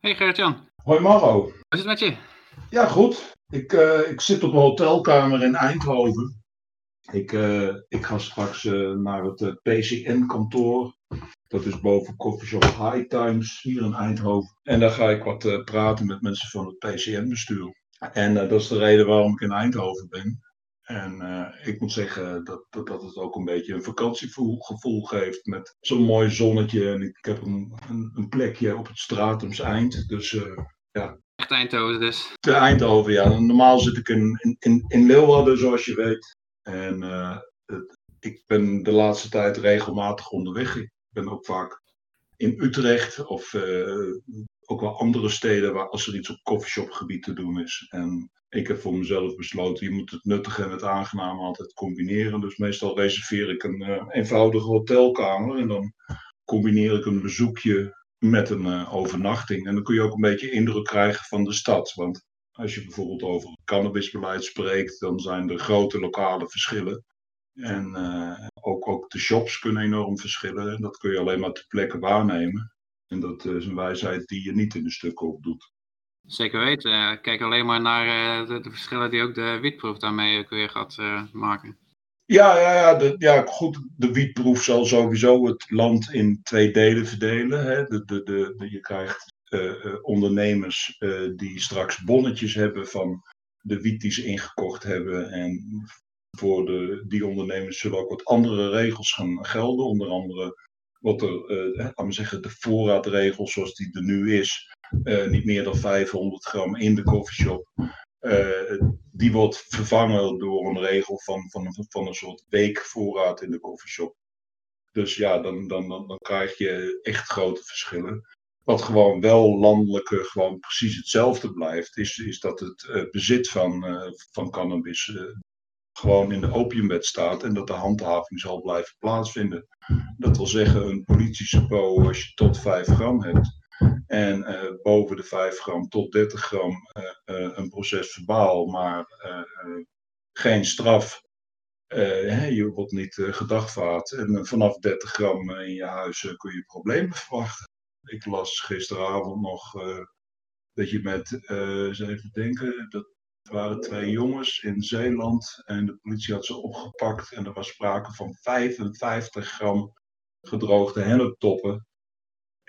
Hey Gert-Jan, Hoi Maro. hoe is het met je? Ja, goed. Ik, eh, ik zit op een hotelkamer in Eindhoven. Ik, eh, ik ga straks eh, naar het PCN-kantoor. Dat is boven Coffeeshop High Times hier in Eindhoven. En daar ga ik wat praten met mensen van het PCN-bestuur. En dat is de reden waarom ik in Eindhoven ben. En eh, ik moet zeggen dat, dat, dat het ook een beetje een vakantiegevoel geeft. Met zo'n mooi zonnetje. En ik heb een, een, een plekje op het Stratums Eind. Dus eh, Echt Eindhoven dus. te Eindhoven, ja. Normaal zit ik in, in, in, Leeuwarden, zoals je weet. En eh, het- ik ben de laatste tijd regelmatig onderweg. Ik ben ook vaak in Utrecht of ook wel andere steden waar als er iets op coffeeshopgebied te doen is. En ik heb voor mezelf besloten, je moet het nuttige en het aangename altijd combineren. Dus meestal reserveer ik een eh, eenvoudige hotelkamer en dan combineer ik een bezoekje met een eh, overnachting. En dan kun je ook een beetje indruk krijgen van de stad. Want als je bijvoorbeeld over cannabisbeleid spreekt, dan zijn er grote lokale verschillen. En eh, ook, ook de shops kunnen enorm verschillen. En dat kun je alleen maar ter plekke waarnemen. En dat is een wijsheid die je niet in de stukken opdoet. Zeker weten. Kijk alleen maar naar eh, de, de verschillen die ook de wietproef daarmee weer gaat eh, maken. Ja, ja, ja, de, ja, goed. De wietproef zal sowieso het land in twee delen verdelen. Hè. De, de, de, je krijgt eh, ondernemers die straks bonnetjes hebben van de wiet die ze ingekocht hebben. En voor de, die ondernemers zullen ook wat andere regels gaan gelden. Onder andere wat er, eh, laten we zeggen, de voorraadregels zoals die er nu is. Eh, niet meer dan 500 gram in de coffeeshop. Eh, die wordt vervangen door een regel van, van, van een soort weekvoorraad in de coffeeshop. Dus ja, dan, dan, dan, dan krijg je echt grote verschillen. Wat gewoon wel landelijk gewoon precies hetzelfde blijft, is, is dat het eh, bezit van, van cannabis gewoon in de opiumwet staat en dat de handhaving zal blijven plaatsvinden. Dat wil zeggen, een politiebureau als je tot 5 gram hebt en eh, boven de 5 gram tot 30 gram eh, eh, een proces verbaal, maar geen straf. Je wordt niet eh, gedagvaard. En vanaf 30 gram in je huis kun je problemen verwachten. Ik las gisteravond nog dat je met, eens even denken, dat waren twee jongens in Zeeland en de politie had ze opgepakt en er was sprake van 55 gram gedroogde henneptoppen.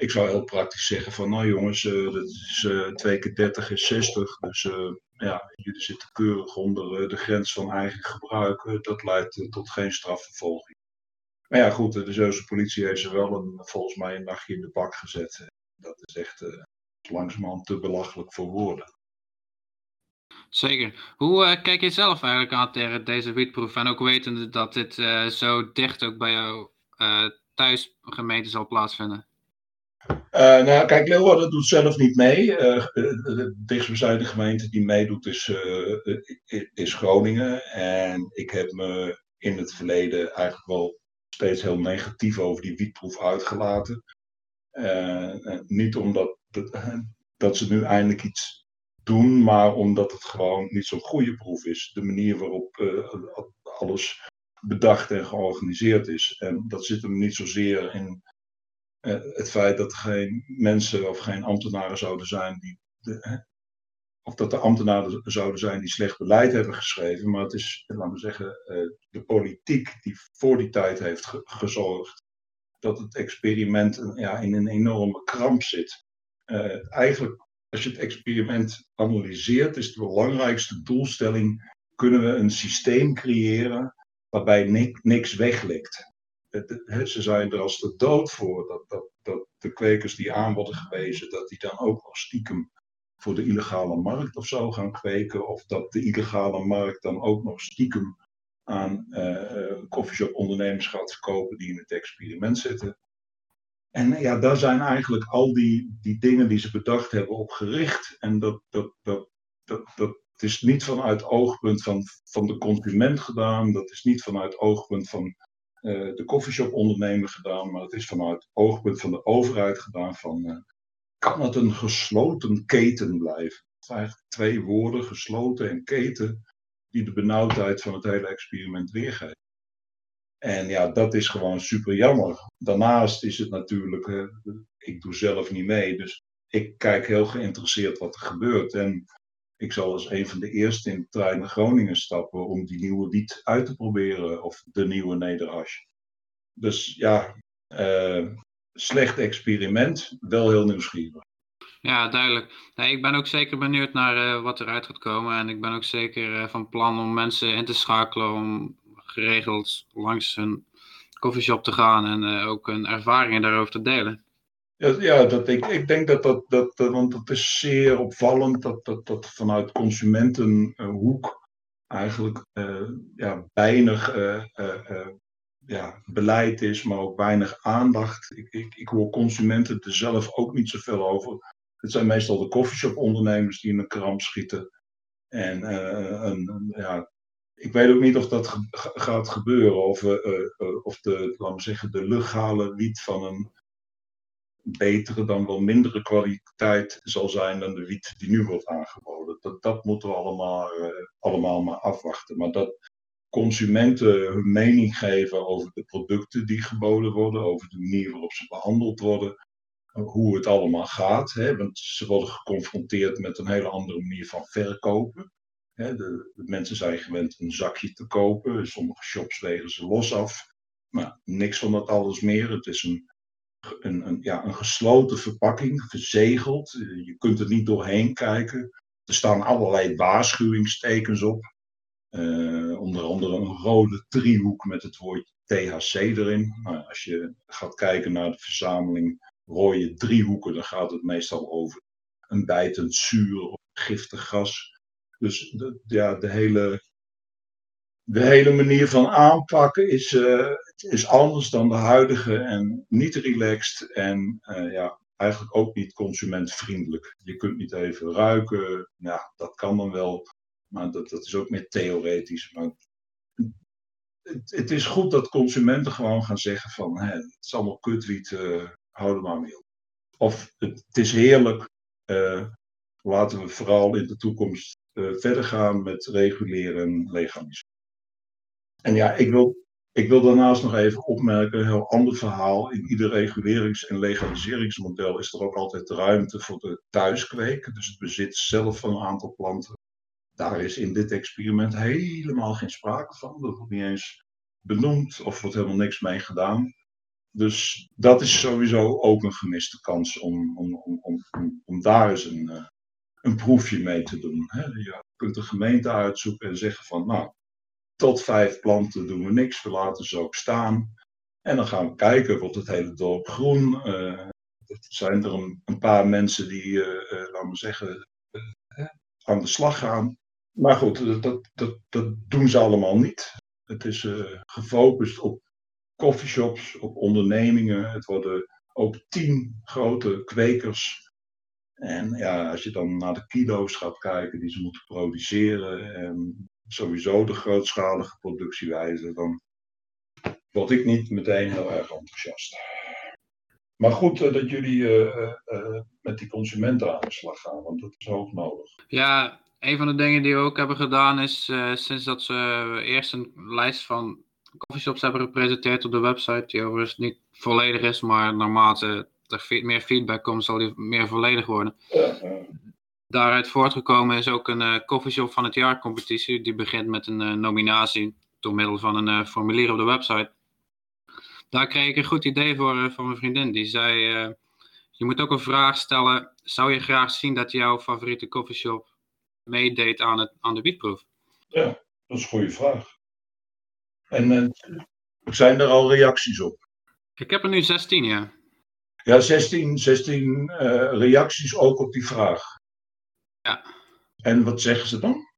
Ik zou heel praktisch zeggen van, nou jongens, eh, dat is eh 2 keer 30 is 60. Dus eh, ja, jullie zitten keurig onder de grens van eigen gebruik. Dat leidt tot geen strafvervolging. Maar ja, goed, de Zeeuwse politie heeft ze wel een, volgens mij een nachtje in de bak gezet. Dat is echt langzamerhand te belachelijk voor woorden. Zeker. Hoe kijk je zelf eigenlijk aan tegen deze wietproef? En ook wetende dat dit zo dicht ook bij jou eh thuisgemeente zal plaatsvinden. Eh, nou, kijk, Leeuwarden doet zelf niet mee. Eh, de, de dichtstbijzijnde gemeente die meedoet is, is Groningen. En ik heb me in het verleden eigenlijk wel steeds heel negatief over die wietproef uitgelaten. Niet omdat dat, ze nu eindelijk iets doen, maar omdat het gewoon niet zo'n goede proef is. De manier waarop alles bedacht en georganiseerd is. En dat zit hem niet zozeer in het feit dat er geen mensen of geen ambtenaren zouden zijn die. De, of dat er ambtenaren zouden zijn die slecht beleid hebben geschreven, maar het is, laten we zeggen, eh, de politiek die voor die tijd heeft ge- gezorgd dat het experiment een- ja, in een enorme kramp zit. Eh, eigenlijk, als je het experiment analyseert, is de belangrijkste doelstelling: kunnen we een systeem creëren waarbij ni- niks weglikt? Het- ze zijn er als de dood voor dat, dat, dat de kwekers die aan worden gewezen, dat die dan ook nog stiekem voor de illegale markt of zo gaan kweken. Of dat de illegale markt dan ook nog stiekem aan uh, coffeeshop ondernemers gaat verkopen die in het experiment zitten. En ja, daar zijn eigenlijk al die, die dingen die ze bedacht hebben op gericht. En dat, dat, dat, dat, dat is niet vanuit oogpunt van, van de consument gedaan. Dat is niet vanuit oogpunt van uh, de coffeeshop ondernemer gedaan, maar het is vanuit oogpunt van de overheid gedaan van uh, kan het een gesloten keten blijven? Het zijn eigenlijk twee woorden, gesloten en keten, die de benauwdheid van het hele experiment weergeven. En ja, dat is gewoon super jammer. Daarnaast is het natuurlijk, uh, ik doe zelf niet mee, dus ik kijk heel geïnteresseerd wat er gebeurt. En ik zal als een van de eerste in de trein naar Groningen stappen om die nieuwe wiet uit te proberen. Of de nieuwe nederhash. Dus ja, uh, slecht experiment, wel heel nieuwsgierig. Ja, duidelijk. Ik ben ook zeker benieuwd naar uh, wat eruit gaat komen. En ik ben ook zeker uh, van plan om mensen in te schakelen om geregeld langs hun koffieshop te gaan en ook hun ervaringen daarover te delen. Ja, dat, ik, ik denk dat dat, dat, want het is zeer opvallend dat, dat, dat vanuit consumentenhoek eigenlijk ja, weinig ja, beleid is, maar ook weinig aandacht. Ik, ik, ik hoor consumenten er zelf ook niet zoveel over. Het zijn meestal de coffeeshop-ondernemers die in een kramp schieten. En een, ja, ik weet ook niet of dat gaat gebeuren. Of, of de, laten we zeggen, de legale wiet van een betere dan wel mindere kwaliteit zal zijn dan de wiet die nu wordt aangeboden. Dat, dat moeten we allemaal, allemaal maar afwachten. Maar dat consumenten hun mening geven over de producten die geboden worden, over de manier waarop ze behandeld worden, hoe het allemaal gaat. Hè? Want ze worden geconfronteerd met een hele andere manier van verkopen. Hè? De, de, mensen zijn gewend een zakje te kopen. Sommige shops wegen ze los af. Maar niks van dat alles meer. Het is een, een, een, ja, een gesloten verpakking, verzegeld. Je kunt er niet doorheen kijken. Er staan allerlei waarschuwingstekens op. Uh, onder andere een rode driehoek met het woord THC erin. Nou, als je gaat kijken naar de verzameling rode driehoeken, dan gaat het meestal over een bijtend zuur of giftig gas. Dus ja, de, hele, de hele manier van aanpakken is, uh, is anders dan de huidige en niet relaxed en uh, ja, eigenlijk ook niet consumentvriendelijk. Je kunt niet even ruiken, ja, dat kan dan wel, maar dat, dat is ook meer theoretisch. Maar het, het is goed dat consumenten gewoon gaan zeggen van het is allemaal kutwiet, uh, hou er maar mee op. Of het, het is heerlijk, laten we vooral in de toekomst verder gaan met reguleren en legaliseren. En ja, ik wil, ik wil daarnaast nog even opmerken, een heel ander verhaal. In ieder regulerings- en legaliseringsmodel is er ook altijd ruimte voor de thuiskweek, dus het bezit zelf van een aantal planten. Daar is in dit experiment helemaal geen sprake van. Dat wordt niet eens benoemd of wordt helemaal niks mee gedaan. Dus dat is sowieso ook een gemiste kans om, om, om, om, om daar eens een, uh, een proefje mee te doen. Je kunt de gemeente uitzoeken en zeggen van nou, tot vijf planten doen we niks, we laten ze ook staan. En dan gaan we kijken, wordt het hele dorp groen? Uh, zijn er een, paar mensen die, uh, laten we zeggen, aan de slag gaan. Maar goed, dat, dat, dat doen ze allemaal niet. Het is gefocust op coffeeshops, op ondernemingen. Het worden ook tien grote kwekers. En ja, als je dan naar de kilo's gaat kijken die ze moeten produceren en sowieso de grootschalige productiewijze, dan word ik niet meteen heel erg enthousiast. Maar goed uh, dat jullie uh, uh, met die consumenten aan de slag gaan, want dat is hoog nodig. Ja, een van de dingen die we ook hebben gedaan is sinds dat ze eerst een lijst van coffeeshops hebben gepresenteerd op de website, die overigens niet volledig is, maar naarmate er meer feedback komt, zal die meer volledig worden. Daaruit voortgekomen is ook een uh, coffeeshop van het jaar competitie. Die begint met een uh, nominatie door middel van een uh, formulier op de website. Daar kreeg ik een goed idee voor van mijn vriendin. Die zei, je moet ook een vraag stellen. Zou je graag zien dat jouw favoriete coffeeshop meedeed aan, het, aan de wietproef? Ja, dat is een goede vraag. En zijn er al reacties op? Ik heb er nu 16, ja. Ja, 16, 16 uh, reacties ook op die vraag. Ja. En wat zeggen ze dan?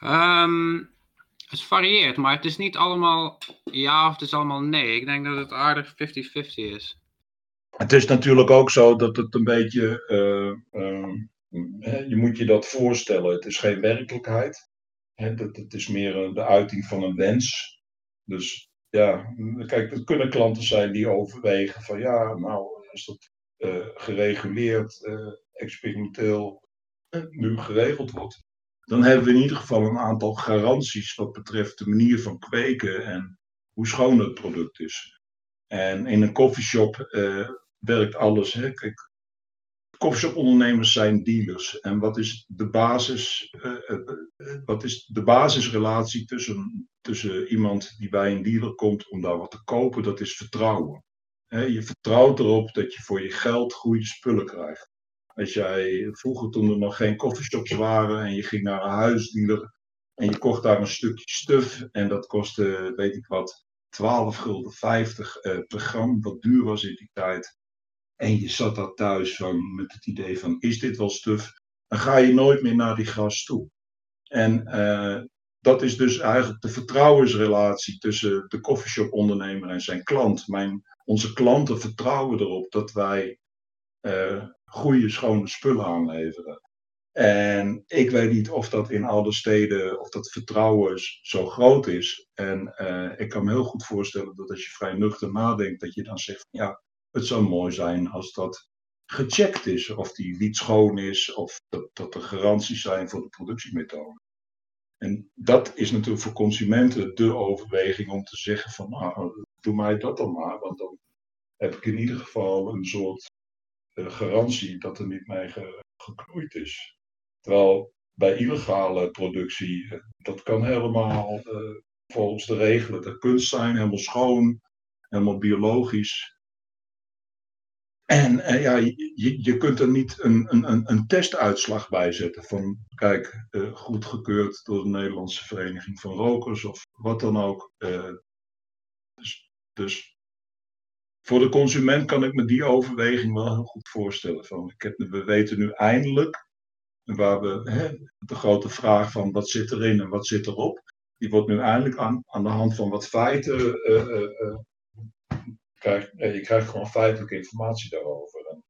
Um, het varieert, maar het is niet allemaal ja of het is allemaal nee. Ik denk dat het aardig 50-50 is. Het is natuurlijk ook zo dat het een beetje. Uh, je moet je dat voorstellen. Het is geen werkelijkheid. Hè, dat, het is meer de uiting van een wens. Dus ja, kijk, er kunnen klanten zijn die overwegen van ja, nou, als dat uh, gereguleerd, uh, experimenteel nu geregeld wordt, dan hebben we in ieder geval een aantal garanties wat betreft de manier van kweken en hoe schoon het product is. En in een coffeeshop werkt alles. Hè? Kijk, Coffeeshop-ondernemers zijn dealers. En wat is de basis, wat is de basisrelatie tussen, tussen iemand die bij een dealer komt om daar wat te kopen? Dat is vertrouwen. je vertrouwt erop dat je voor je geld goede spullen krijgt. Als jij vroeger toen er nog geen coffeeshops waren en je ging naar een huisdealer en je kocht daar een stukje stuf en dat kostte, weet ik wat, 12 gulden 50 uh, per gram, wat duur was in die tijd. En je zat daar thuis van, met het idee van, is dit wel stuf? Dan ga je nooit meer naar die gast toe. En uh, dat is dus eigenlijk de vertrouwensrelatie tussen de coffeeshop ondernemer en zijn klant. Mijn, onze klanten vertrouwen erop dat wij uh, goede, schone spullen aanleveren. En ik weet niet of dat in alle steden, of dat vertrouwen zo groot is. En uh, ik kan me heel goed voorstellen dat als je vrij nuchter nadenkt, dat je dan zegt, ja, het zou mooi zijn als dat gecheckt is. Of die wiet schoon is, of dat, dat er garanties zijn voor de productiemethode. En dat is natuurlijk voor consumenten de overweging om te zeggen van, nou, doe mij dat dan maar, want dan heb ik in ieder geval een soort garantie dat er niet mee ge geknoeid is. Terwijl bij illegale productie, eh, dat kan helemaal uh, volgens de regelen de kunst zijn, helemaal schoon, helemaal biologisch. En uh, ja, je, je kunt er niet een, een, een testuitslag bij zetten van, kijk, uh, goedgekeurd door de Nederlandse Vereniging van Rokers of wat dan ook. dus, dus voor de consument kan ik me die overweging wel heel goed voorstellen. Van, ik heb, we weten nu eindelijk waar we hè, de grote vraag van wat zit erin en wat zit erop, die wordt nu eindelijk aan, aan de hand van wat feiten, uh, uh, uh, krijg, je krijgt gewoon feitelijke informatie daarover. En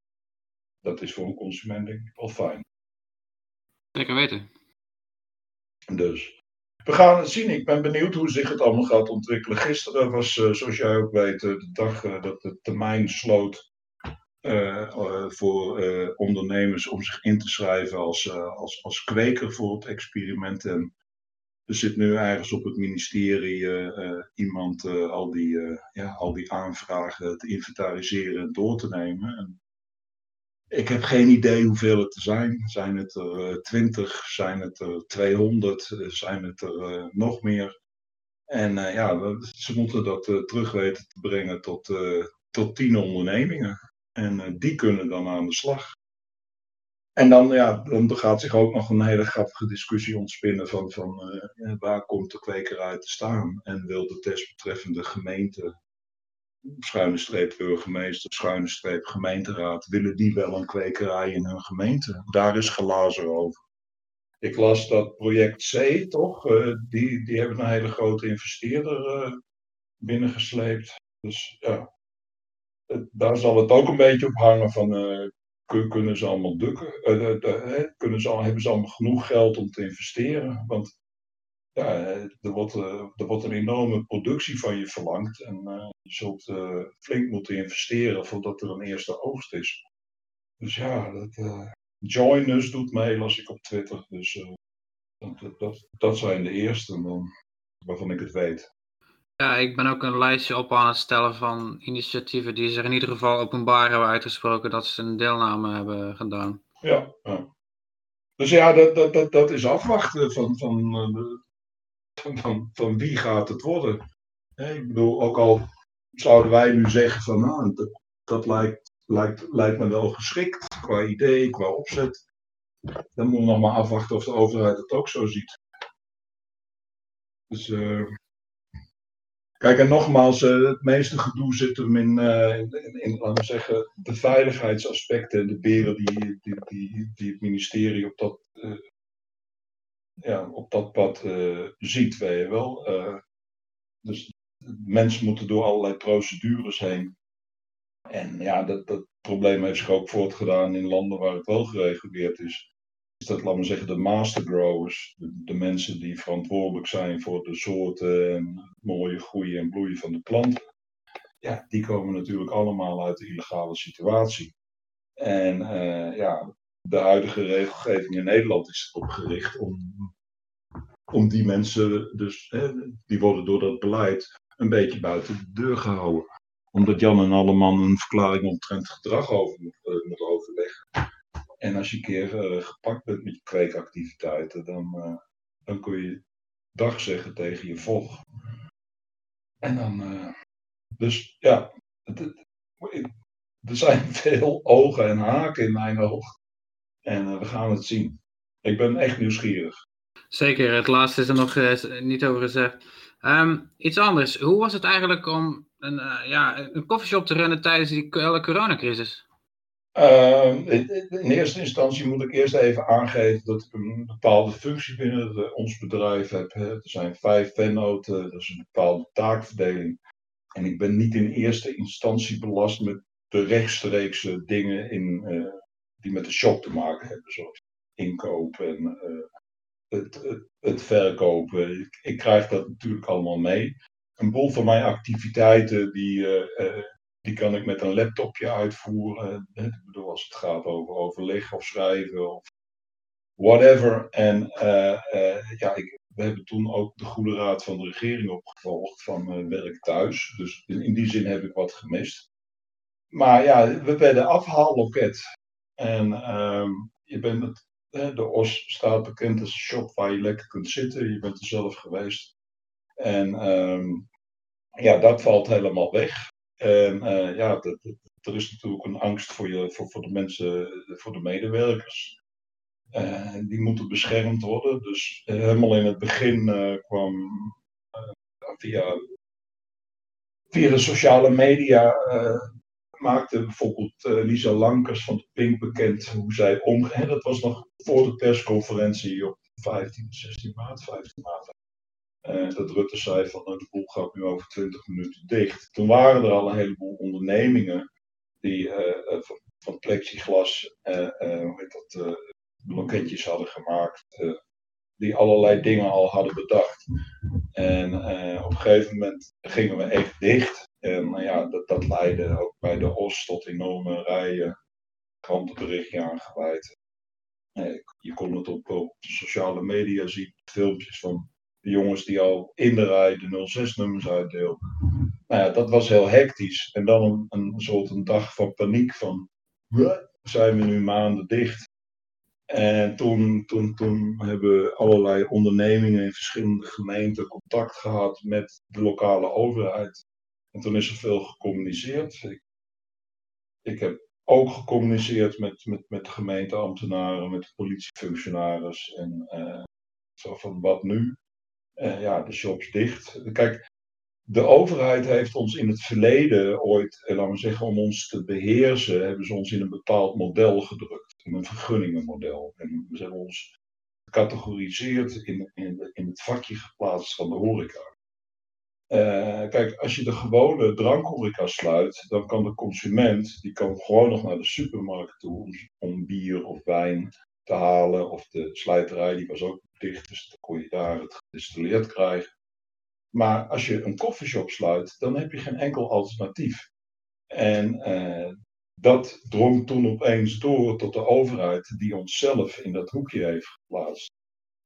dat is voor een consument denk ik wel fijn. Zeker weten. Dus. We gaan het zien. Ik ben benieuwd hoe zich het allemaal gaat ontwikkelen. Gisteren was, zoals jij ook weet, de dag dat de termijn sloot voor ondernemers om zich in te schrijven als, als, als kweker voor het experiment. En er zit nu ergens op het ministerie iemand al, die, ja, al die aanvragen te inventariseren en door te nemen. En ik heb geen idee hoeveel het er zijn. Zijn het er 20? Zijn het er 200? Zijn het er nog meer? En ja, ze moeten dat terug weten te brengen tot, tot tien ondernemingen. En uh, die kunnen dan aan de slag. En dan, ja, dan gaat zich ook nog een hele grappige discussie ontspinnen van, van uh, waar komt de kwekerij te staan? En wil de desbetreffende gemeente, schuine streep burgemeester, schuine streep gemeenteraad, willen die wel een kwekerij in hun gemeente? Daar is glazen over. Ik las dat project C, toch? Uh, die, die hebben een hele grote investeerder binnengesleept. Dus ja, daar zal het ook een beetje op hangen van uh, kunnen ze allemaal dukken, uh, kunnen ze, hebben ze allemaal genoeg geld om te investeren? Want ja, er, wordt, er wordt een enorme productie van je verlangd en je zult flink moeten investeren voordat er een eerste oogst is. Dus ja, dat, Join us doet mee, las ik op Twitter. Dus dat, dat, dat zijn de eerste dan, waarvan ik het weet. Ja, ik ben ook een lijstje op aan het stellen van initiatieven die zich in ieder geval openbaar hebben uitgesproken dat ze een deelname hebben gedaan. Ja, ja. dus ja, dat, dat, dat, dat is afwachten van, van, van, van, wie gaat het worden. ik bedoel, ook al zouden wij nu zeggen van nou, dat, dat lijkt, lijkt, lijkt me wel geschikt qua idee, qua opzet. Dan moeten we nog maar afwachten of de overheid het ook zo ziet. Dus uh, Kijk, en nogmaals, uh, het meeste gedoe zit hem in, uh, in, in, laten we zeggen, de veiligheidsaspecten, de beren die, die, die, die het ministerie op dat, ja, op dat pad ziet, weet je wel. dus mensen moeten door allerlei procedures heen. En ja, dat, dat probleem heeft zich ook voortgedaan in landen waar het wel gereguleerd is is dat, laten we zeggen, de master growers, de, mensen die verantwoordelijk zijn voor de soorten en mooie groeien en bloeien van de planten. Ja, die komen natuurlijk allemaal uit de illegale situatie. En uh, ja, de huidige regelgeving in Nederland is erop gericht om, om die mensen, dus, hè, die worden door dat beleid een beetje buiten de deur gehouden. Omdat Jan en Alleman een verklaring omtrent gedrag over moet, uh, moet overleggen En als je een keer gepakt bent met je kweekactiviteiten, dan, dan kun je dag zeggen tegen je vocht. En dan, dus ja, het, er zijn veel ogen en haken in mijn oog. En we gaan het zien. Ik ben echt nieuwsgierig. Zeker, het laatste is er nog uh, niet over gezegd. Um, iets anders, hoe was het eigenlijk om een, uh, ja, een koffieshop te runnen tijdens die coronacrisis? Uh, in eerste instantie moet ik eerst even aangeven dat ik een bepaalde functie binnen de, ons bedrijf heb. Er zijn vijf vennoten, dat is een bepaalde taakverdeling. En ik ben niet in eerste instantie belast met de rechtstreekse dingen in, uh, die met de shop te maken hebben, zoals inkoop en uh, het, het, verkopen. Ik, ik, krijg dat natuurlijk allemaal mee. Een boel van mijn activiteiten, die, uh, die kan ik met een laptopje uitvoeren. Ik bedoel, als het gaat over overleg of schrijven of whatever. En ja, ik, we hebben toen ook de goede raad van de regering opgevolgd van werk thuis. Dus in, in, die zin heb ik wat gemist. Maar ja, we werden afhaalloket. En ehm, je bent het de OS staat bekend als een shop waar je lekker kunt zitten. Je bent er zelf geweest. En ehm, ja, dat valt helemaal weg. En uh, ja, er is natuurlijk een angst voor, je, voor, voor de mensen, voor de medewerkers. Uh, die moeten beschermd worden. Dus uh, helemaal in het begin kwam via, via de sociale media maakte bijvoorbeeld uh, Lisa Lankers van de Pink bekend hoe zij omging. Dat was nog voor de persconferentie op 15, 16 maart, 15 maart. Uh, dat Rutte zei van nou, de boel gaat nu over 20 minuten dicht. Toen waren er al een heleboel ondernemingen die uh, van, plexiglas, hoe heet dat, blokketjes hadden gemaakt. die allerlei dingen al hadden bedacht. En op een gegeven moment gingen we echt dicht. En nou ja, dat, dat leidde ook bij de OS tot enorme rijen krantenberichtje aangeweid. Je kon het op, op sociale media zien, filmpjes van de jongens die al in de rij de 06-nummers uitdeelden. Nou ja, dat was heel hectisch. En dan een, een soort een dag van paniek van, zijn we nu maanden dicht? En toen, toen, toen hebben allerlei ondernemingen in verschillende gemeenten contact gehad met de lokale overheid. En toen is er veel gecommuniceerd. Ik, ik heb ook gecommuniceerd met, met, met gemeenteambtenaren, met politiefunctionaris. En uh, zo van wat nu? Uh, ja, de shops dicht. Kijk, de overheid heeft ons in het verleden ooit, eh, laten we zeggen, om ons te beheersen, hebben ze ons in een bepaald model gedrukt. In een vergunningenmodel. En ze hebben ons gecategoriseerd in, in, in het vakje geplaatst van de horeca. Uh, kijk, als je de gewone drankhoreca sluit, dan kan de consument, die kan gewoon nog naar de supermarkt toe om, bier of wijn te halen. Of de slijterij, die was ook dicht, dus dan kon je daar het gedistilleerd krijgen. Maar als je een koffieshop sluit, dan heb je geen enkel alternatief. En uh, dat drong toen opeens door tot de overheid, die ons zelf in dat hoekje heeft geplaatst.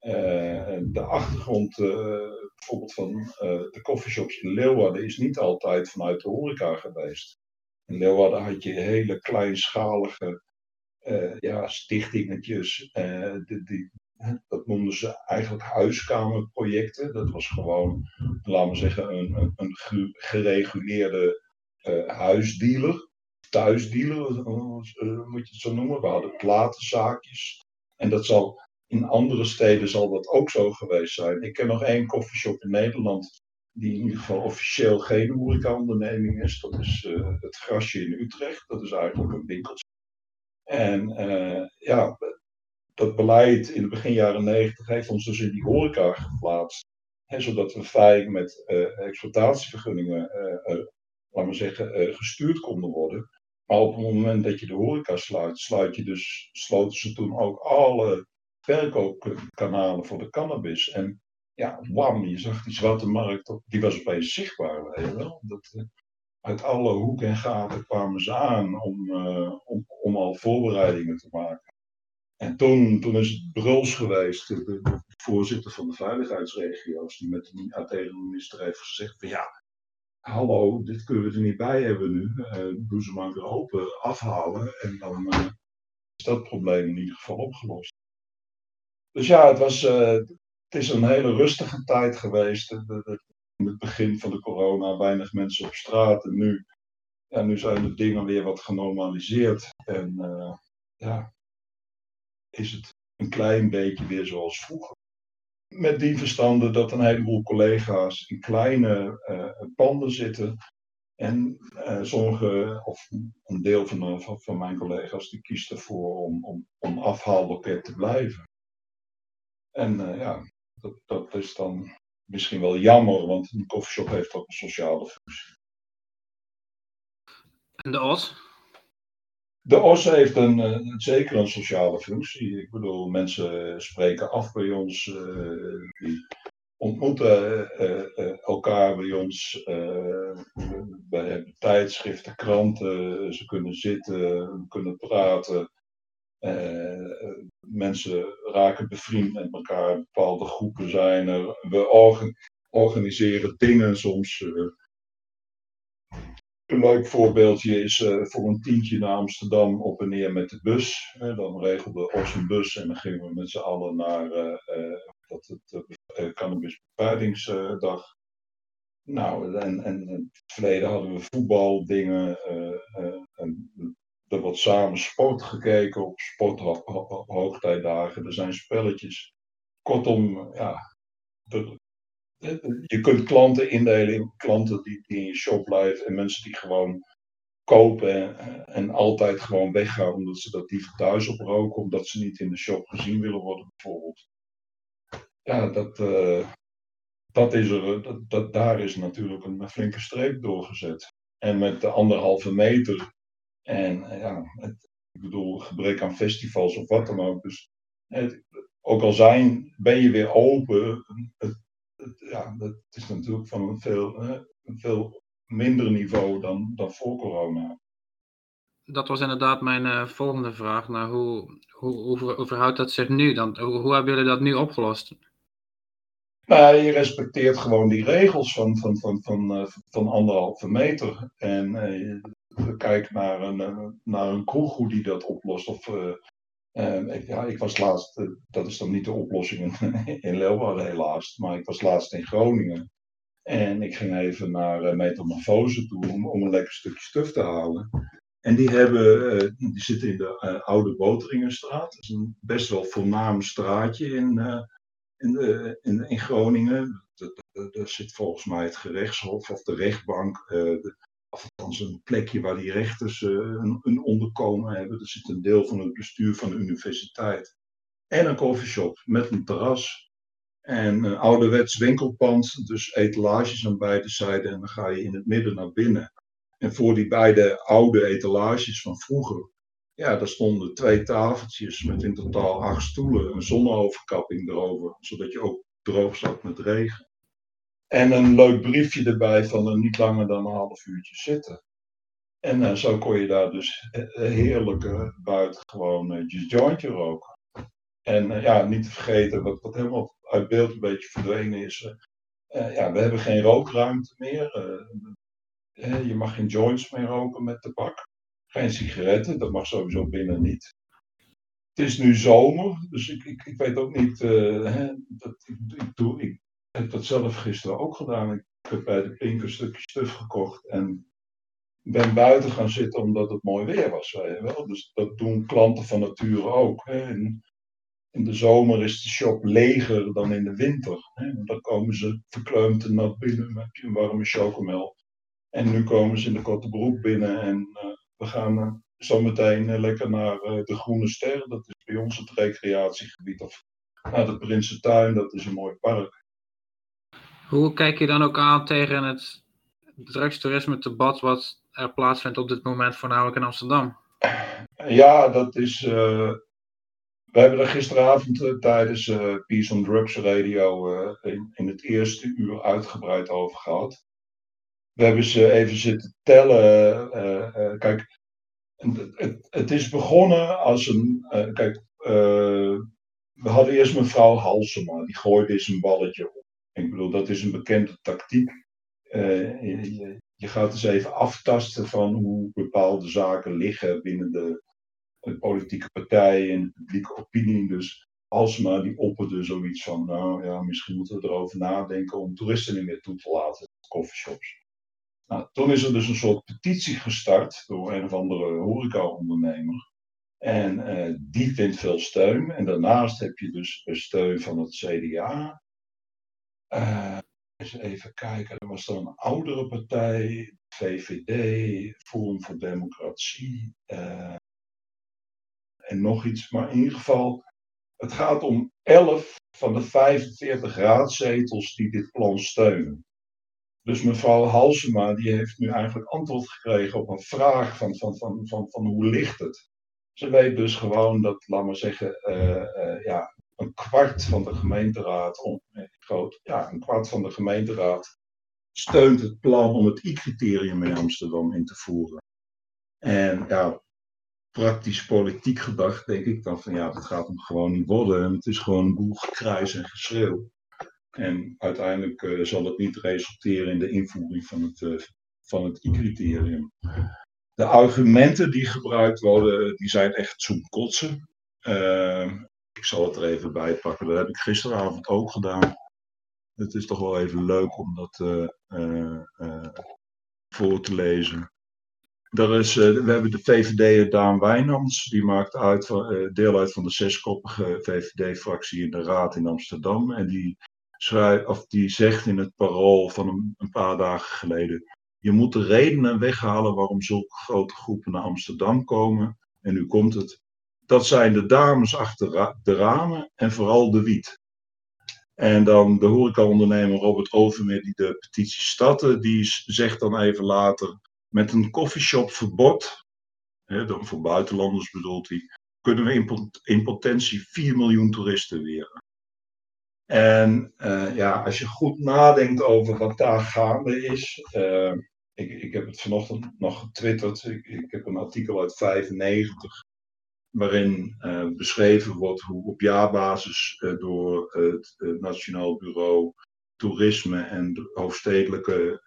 Uh, de achtergrond bijvoorbeeld van uh, de coffeeshops in Leeuwarden is niet altijd vanuit de horeca geweest. In Leeuwarden had je hele kleinschalige uh, ja, stichtingetjes. Uh, die, dat noemden ze eigenlijk huiskamerprojecten. Dat was gewoon, laten we zeggen, een, een, een gereguleerde huisdealer. Thuisdealer, moet je het zo noemen. We hadden platenzaakjes. En dat zal in andere steden zal dat ook zo geweest zijn. Ik ken nog één koffieshop in Nederland die in ieder geval officieel geen horeca-onderneming is. Dat is uh, het Grasje in Utrecht. Dat is eigenlijk een winkeltje. En uh, ja, dat beleid in de begin jaren negentig heeft ons dus in die horeca geplaatst. Zodat we fijn met uh, exploitatievergunningen, laten we zeggen, gestuurd konden worden. Maar op het moment dat je de horeca sluit, sluit je dus, sloten ze toen ook alle verkoopkanalen voor de cannabis. En ja, wam, je zag die zwarte markt, die was opeens zichtbaar. Weet? Dat, uh, uit alle hoeken en gaten kwamen ze aan om, uh, om, om al voorbereidingen te maken. En toen, toen is het Bruls geweest, de, de, voorzitter van de veiligheidsregio's, die met de, tegen de minister heeft gezegd van ja, hallo, dit kunnen we er niet bij hebben nu. Uh, doe ze maar weer open, afhalen en dan is dat probleem in ieder geval opgelost. Dus ja, het, was, het is een hele rustige tijd geweest. In het begin van de corona weinig mensen op straat. En nu, ja, nu zijn de dingen weer wat genormaliseerd. En ja, is het een klein beetje weer zoals vroeger. Met die verstande dat een heleboel collega's in kleine uh, panden zitten. En sommige, of een deel van, van, van, mijn collega's, die kiest ervoor om, om, om afhaalloket te blijven. En uh, ja, dat, dat is dan misschien wel jammer, want een koffieshop heeft ook een sociale functie. En de OS? De OS heeft een, een, zeker een sociale functie. Ik bedoel, mensen spreken af bij ons, uh, die ontmoeten uh, elkaar bij ons. we hebben tijdschriften, kranten, ze kunnen zitten, kunnen praten. Mensen raken bevriend met elkaar, bepaalde groepen zijn er. We organiseren dingen soms een leuk voorbeeldje is uh, voor een tientje naar Amsterdam op en neer met de bus. Uh, dan regelde Os een bus en dan gingen we met z'n allen naar uh, dat het cannabisbevrijdingsdag. Nou, en, en in het verleden hadden we voetbaldingen. en er wordt samen sport gekeken op sporthoogtijdagen. Er zijn spelletjes. Kortom, ja, je kunt klanten indelen in klanten die, die, in je shop blijven en mensen die gewoon kopen en, altijd gewoon weggaan omdat ze dat liever thuis oproken, omdat ze niet in de shop gezien willen worden bijvoorbeeld. Ja, dat, uh, dat is er, dat, dat, daar is natuurlijk een flinke streep doorgezet. En met de anderhalve meter en ja, het, ik bedoel, gebrek aan festivals of wat dan ook. Dus het, ook al zijn, ben je weer open, het, ja, dat is natuurlijk van een veel, een veel minder niveau dan, dan voor corona. Dat was inderdaad mijn uh, volgende vraag. Nou, hoe, hoe, hoe, verhoudt dat zich nu dan? Hoe, hoe hebben jullie dat nu opgelost? Nou, je respecteert gewoon die regels van, van, van, van, van anderhalve meter. En we kijken naar een, naar een kroeg hoe die dat oplost. Of Ehm, ik, ja, ik was laatst, eh, dat is dan niet de oplossing in Leeuwarden helaas, maar ik was laatst in Groningen. En ik ging even naar uh, Metamorfose toe om, om, een lekker stukje stuf te halen. En die, hebben, die zitten in de Oude Boteringenstraat. Dat is een best wel voornaam straatje in, in, in, in, Groningen. Daar zit volgens mij het gerechtshof of de rechtbank. Althans een plekje waar die rechters uh, een, een, onderkomen hebben. Er zit een deel van het bestuur van de universiteit. En een koffieshop met een terras. En een ouderwets winkelpand, dus etalages aan beide zijden. En dan ga je in het midden naar binnen. En voor die beide oude etalages van vroeger, ja, daar stonden twee tafeltjes met in totaal acht stoelen. Een zonneoverkapping erover, zodat je ook droog zat met regen. En een leuk briefje erbij van een niet langer dan een half uurtje zitten. En uh, zo kon je daar dus eh, eh, heerlijk buiten gewoon uh, je jointje roken. En ja, niet te vergeten, wat, wat helemaal uit beeld een beetje verdwenen is. ja, we hebben geen rookruimte meer. je mag geen joints meer roken met tabak. Geen sigaretten, dat mag sowieso binnen niet. Het is nu zomer, dus ik, ik, ik weet ook niet. Hè, dat, ik, ik, doe, ik heb dat zelf gisteren ook gedaan. Ik heb bij de Pink een stukje stuf gekocht en ben buiten gaan zitten omdat het mooi weer was. Weet je wel. Dus dat doen klanten van nature ook. Hè. In, in, de zomer is de shop leger dan in de winter. Hè. Dan komen ze verkleumd en nat binnen met een warme chocomel. En nu komen ze in de korte broek binnen en uh, we gaan uh, lekker naar de Groene Ster. Dat is bij ons het recreatiegebied. Of naar de Prinsentuin, dat is een mooi park. Hoe kijk je dan ook aan tegen het drugstoerisme debat wat er plaatsvindt op dit moment voornamelijk in Amsterdam? Ja, dat is. Uh, we hebben er gisteravond uh, tijdens uh, Peace on Drugs Radio in, in, het eerste uur uitgebreid over gehad. We hebben ze even zitten tellen. kijk, het, het, het, is begonnen als een. kijk, we hadden eerst mevrouw Halsema, die gooide eens een balletje op. Ik bedoel, dat is een bekende tactiek. Uh, je, gaat eens even aftasten van hoe bepaalde zaken liggen binnen de politieke partijen en de publieke opinie. Dus Alsma die opperde zoiets van, nou ja, misschien moeten we erover nadenken om toeristen niet meer toe te laten, coffeeshops. Nou, toen is er dus een soort petitie gestart door een of andere horecaondernemer. En uh, die vindt veel steun. En daarnaast heb je dus steun van het CDA. Uh, eens even kijken, er was dan een oudere partij, VVD, Forum voor Democratie. Uh, en nog iets. Maar in ieder geval, het gaat om 11 van de 45 raadzetels die dit plan steunen. Dus mevrouw Halsema die heeft nu eigenlijk antwoord gekregen op een vraag van, van, van, van, van hoe ligt het? Ze weet dus gewoon dat, laat maar zeggen, uh, ja, een kwart van de gemeenteraad, om, groot, ja, een kwart van de gemeenteraad steunt het plan om het I-criterium in Amsterdam in te voeren. En ja, praktisch politiek gedacht denk ik dan van ja, dat gaat hem gewoon niet worden. En het is gewoon een boel gekruis en geschreeuw. En uiteindelijk uh, zal het niet resulteren in de invoering van het, uh, van het I-criterium. De argumenten die gebruikt worden, die zijn echt zo'n. Uh, ik zal het er even bij pakken. Dat heb ik gisteravond ook gedaan. Het is toch wel even leuk om dat voor te lezen. Er is, we hebben de VVD Daan Wijnands, die maakt uit deel uit van de zeskoppige VVD-fractie in de Raad in Amsterdam. En die, schrijft, of die zegt in het parool van een, een, paar dagen geleden: Je moet de redenen weghalen waarom zulke grote groepen naar Amsterdam komen. En nu komt het. Dat zijn de dames achter de ramen en vooral de wiet. En dan de horecaondernemer Robert Overmeer, die de petitie startte, die zegt dan even later met een coffeeshopverbod, hè, dan voor buitenlanders bedoelt hij, kunnen we in, potentie 4 miljoen toeristen weren. En uh, ja, als je goed nadenkt over wat daar gaande is. Uh, ik, ik heb het vanochtend nog getwitterd. Ik, ik heb een artikel uit 95. Waarin uh, beschreven wordt hoe op jaarbasis door het Nationaal Bureau Toerisme en de hoofdstedelijke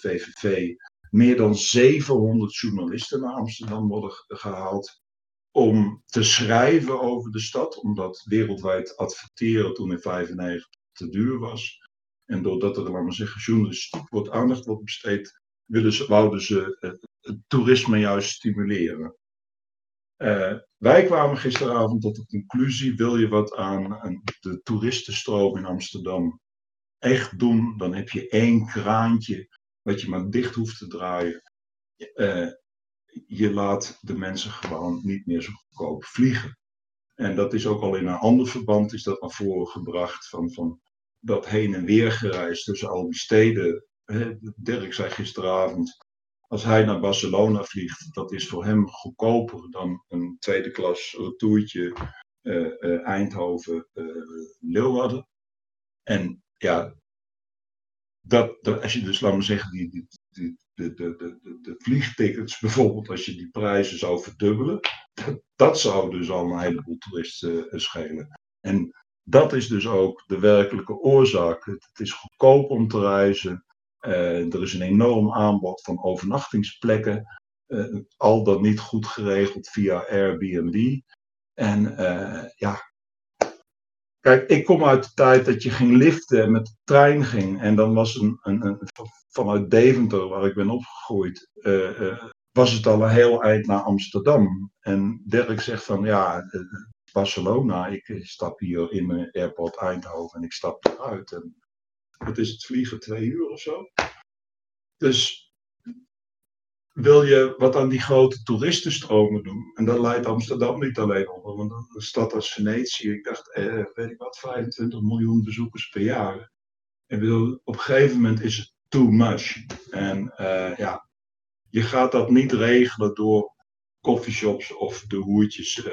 VVV meer dan 700 journalisten naar Amsterdam worden gehaald om te schrijven over de stad, omdat wereldwijd adverteren toen in 1995 te duur was. En doordat er, laten we zeggen, journalistiek wordt aandacht wordt besteed, willen ze, wouden ze het toerisme juist stimuleren. Uh, wij kwamen gisteravond tot de conclusie: wil je wat aan, de toeristenstroom in Amsterdam echt doen, dan heb je één kraantje wat je maar dicht hoeft te draaien. Uh, je laat de mensen gewoon niet meer zo goedkoop vliegen. En dat is ook al in een ander verband is dat naar voren gebracht van, van dat heen en weer gereisd tussen al die steden. Dirk zei gisteravond, als hij naar Barcelona vliegt, dat is voor hem goedkoper dan een tweede klas retourtje uh, uh, Eindhoven-Leeuwarden. en ja, dat, dat, als je dus, laat maar zeggen, die, die, die, de, de, de, de, vliegtickets bijvoorbeeld, als je die prijzen zou verdubbelen, dat, dat zou dus al een heleboel toeristen schelen. En dat is dus ook de werkelijke oorzaak. Het, het is goedkoop om te reizen. Uh, er is een enorm aanbod van overnachtingsplekken. Uh, al dan niet goed geregeld via Airbnb. En ja, Kijk, ik kom uit de tijd dat je ging liften en met de trein ging. En dan was een, een, een vanuit Deventer, waar ik ben opgegroeid, was het al een heel eind naar Amsterdam. En Dirk zegt van ja, Barcelona, ik stap hier in mijn airport Eindhoven en ik stap eruit. En wat is het vliegen, twee uur of zo? Dus wil je wat aan die grote toeristenstromen doen. En dat leidt Amsterdam niet alleen onder, want een stad als Venetië, ik dacht, eh, weet ik wat, 25 miljoen bezoekers per jaar. Ik bedoel, op een gegeven moment is het too much. En uh, ja, je gaat dat niet regelen door coffeeshops of de hoertjes uh,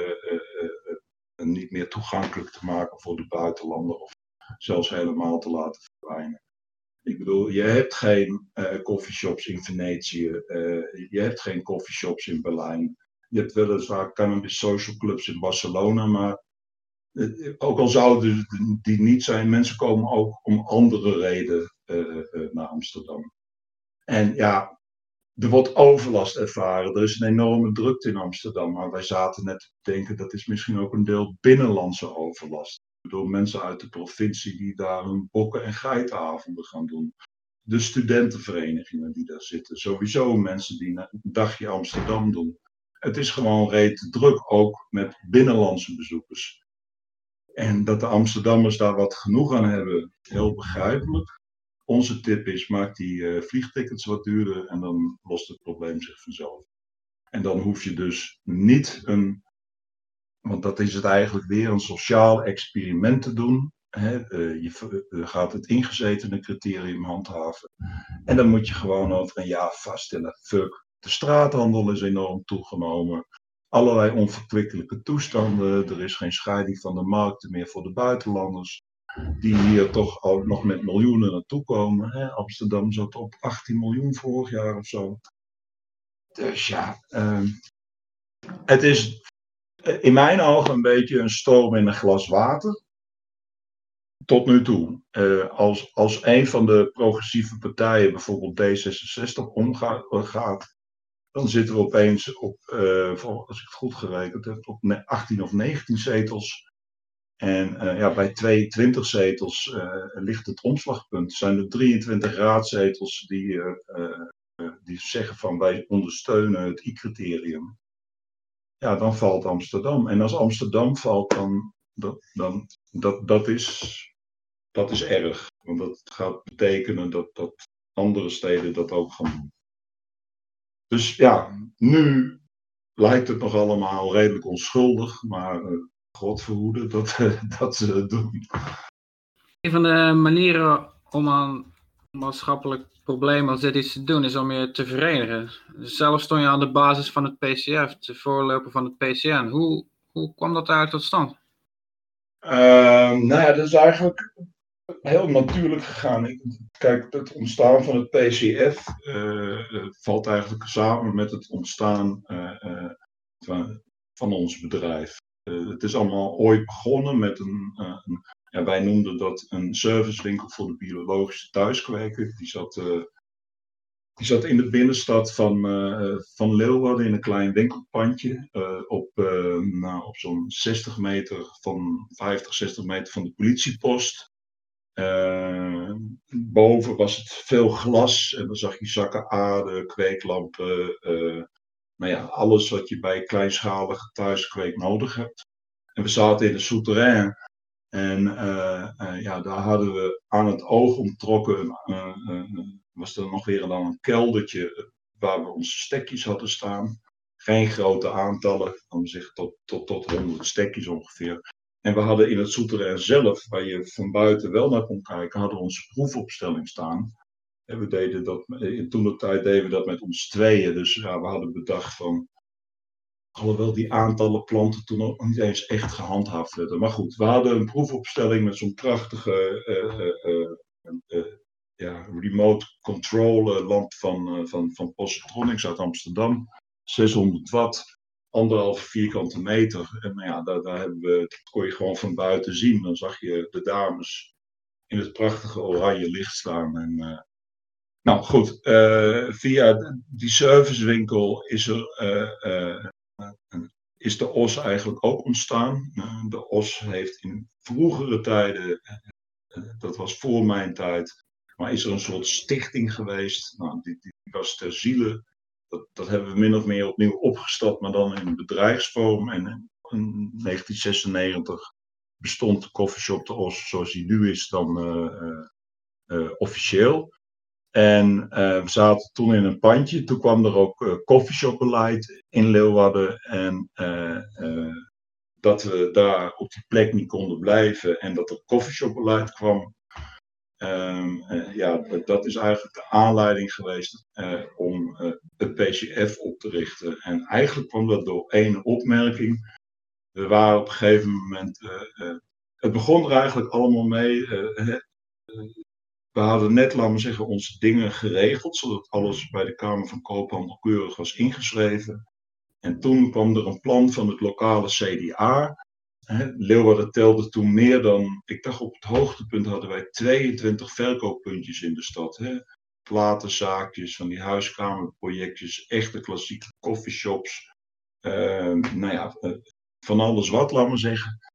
niet meer toegankelijk te maken voor de buitenlander of zelfs helemaal te laten verdwijnen. Ik bedoel, je hebt geen uh, coffeeshops in Venetië, uh, je hebt geen coffeeshops in Berlijn. Je hebt weliswaar cannabis social clubs in Barcelona, maar uh, ook al zouden die niet zijn, mensen komen ook om andere redenen naar Amsterdam. En ja, er wordt overlast ervaren. Er is een enorme drukte in Amsterdam. Maar wij zaten net te denken dat is misschien ook een deel binnenlandse overlast. Door mensen uit de provincie die daar hun bokken- en geitenavonden gaan doen. De studentenverenigingen die daar zitten. Sowieso mensen die een dagje Amsterdam doen. Het is gewoon reet druk, ook met binnenlandse bezoekers. En dat de Amsterdammers daar wat genoeg aan hebben, heel begrijpelijk. Onze tip is, maak die uh, vliegtickets wat duurder en dan lost het probleem zich vanzelf. En dan hoef je dus niet een, want dat is het eigenlijk weer, een sociaal experiment te doen. Uh, je uh, gaat het ingezetene criterium handhaven. En dan moet je gewoon over een jaar vaststellen, fuck, de straathandel is enorm toegenomen. Allerlei onverkwikkelijke toestanden. Er is geen scheiding van de markten meer voor de buitenlanders die hier toch ook nog met miljoenen naartoe komen. Amsterdam zat op 18 miljoen vorig jaar of zo. Dus ja, uh, het is in mijn ogen een beetje een storm in een glas water. Tot nu toe. Uh, als, als een van de progressieve partijen, bijvoorbeeld D66, omgaat, dan zitten we opeens op, als ik het goed gerekend heb, op 18 of 19 zetels en ja, bij 22 zetels ligt het omslagpunt. Zijn er 23 raadzetels die, die zeggen van wij ondersteunen het I-criterium. Ja, dan valt Amsterdam. En als Amsterdam valt, dan, dan dat, dat, is, dat is erg. Want dat gaat betekenen dat, dat andere steden dat ook gaan doen. Dus ja, nu lijkt het nog allemaal redelijk onschuldig, maar God verhoede dat, dat ze het doen. Een van de manieren om aan maatschappelijk probleem als dit iets te doen, is om je te verenigen. Zelf stond je aan de basis van het PCF, de voorloper van het PCN. Hoe, hoe kwam dat eigenlijk tot stand? Uh, nou ja, dat is eigenlijk heel natuurlijk gegaan. Ik, kijk, het ontstaan van het PCF uh, eh, valt eigenlijk samen met het ontstaan uh, van, van ons bedrijf. Het is allemaal ooit begonnen met een, een, ja, wij noemden dat een servicewinkel voor de biologische thuiskweker. Die zat, uh, die zat in de binnenstad van, van Leeuwarden in een klein winkelpandje. op nou, op zo'n 60 meter van 50, 60 meter van de politiepost. boven was het veel glas en dan zag je zakken aarde, kweeklampen, nou ja, alles wat je bij kleinschalige thuiskweek nodig hebt. En we zaten in de souterrain. En uh, uh, ja, daar hadden we aan het oog onttrokken, uh, was er nog weer dan een keldertje waar we onze stekjes hadden staan. Geen grote aantallen, om zich tot, tot, tot 100 stekjes ongeveer. En we hadden in het souterrain zelf, waar je van buiten wel naar kon kijken, hadden we onze proefopstelling staan. En we deden dat, in toen de tijd deden we dat met ons tweeën. Dus ja, we hadden bedacht van, alhoewel die aantallen planten toen ook niet eens echt gehandhaafd werden. Maar goed, we hadden een proefopstelling met zo'n prachtige uh, uh, ja, remote control lamp van, van, van Positronics uit Amsterdam. 600 watt, anderhalve vierkante meter. En nou ja, daar, daar hebben we, dat kon je gewoon van buiten zien. Dan zag je de dames in het prachtige oranje licht staan. En nou goed, via die servicewinkel is, er, is de OS eigenlijk ook ontstaan. de OS heeft in vroegere tijden, dat was voor mijn tijd, maar is er een soort stichting geweest. Nou, die, was ter ziele. Dat, dat hebben we min of meer opnieuw opgestart, maar dan in bedrijfsvorm. En in 1996 bestond de coffeeshop de OS zoals die nu is dan officieel. En we zaten toen in een pandje. Toen kwam er ook uh, in Leeuwarden. En uh, dat we daar op die plek niet konden blijven. En dat er Light kwam. Ehm, ja, dat is eigenlijk de aanleiding geweest om het PCF op te richten. En eigenlijk kwam dat door één opmerking. We waren op een gegeven moment. het begon er eigenlijk allemaal mee we hadden net, laten we zeggen, onze dingen geregeld, zodat alles bij de Kamer van Koophandel keurig was ingeschreven. En toen kwam er een plan van het lokale CDA. Leeuwarden telde toen meer dan, ik dacht op het hoogtepunt hadden wij 22 verkooppuntjes in de stad. Hè. platenzaakjes, van die huiskamerprojectjes, echte klassieke coffeeshops. Uh, nou ja, van alles wat, laat maar zeggen.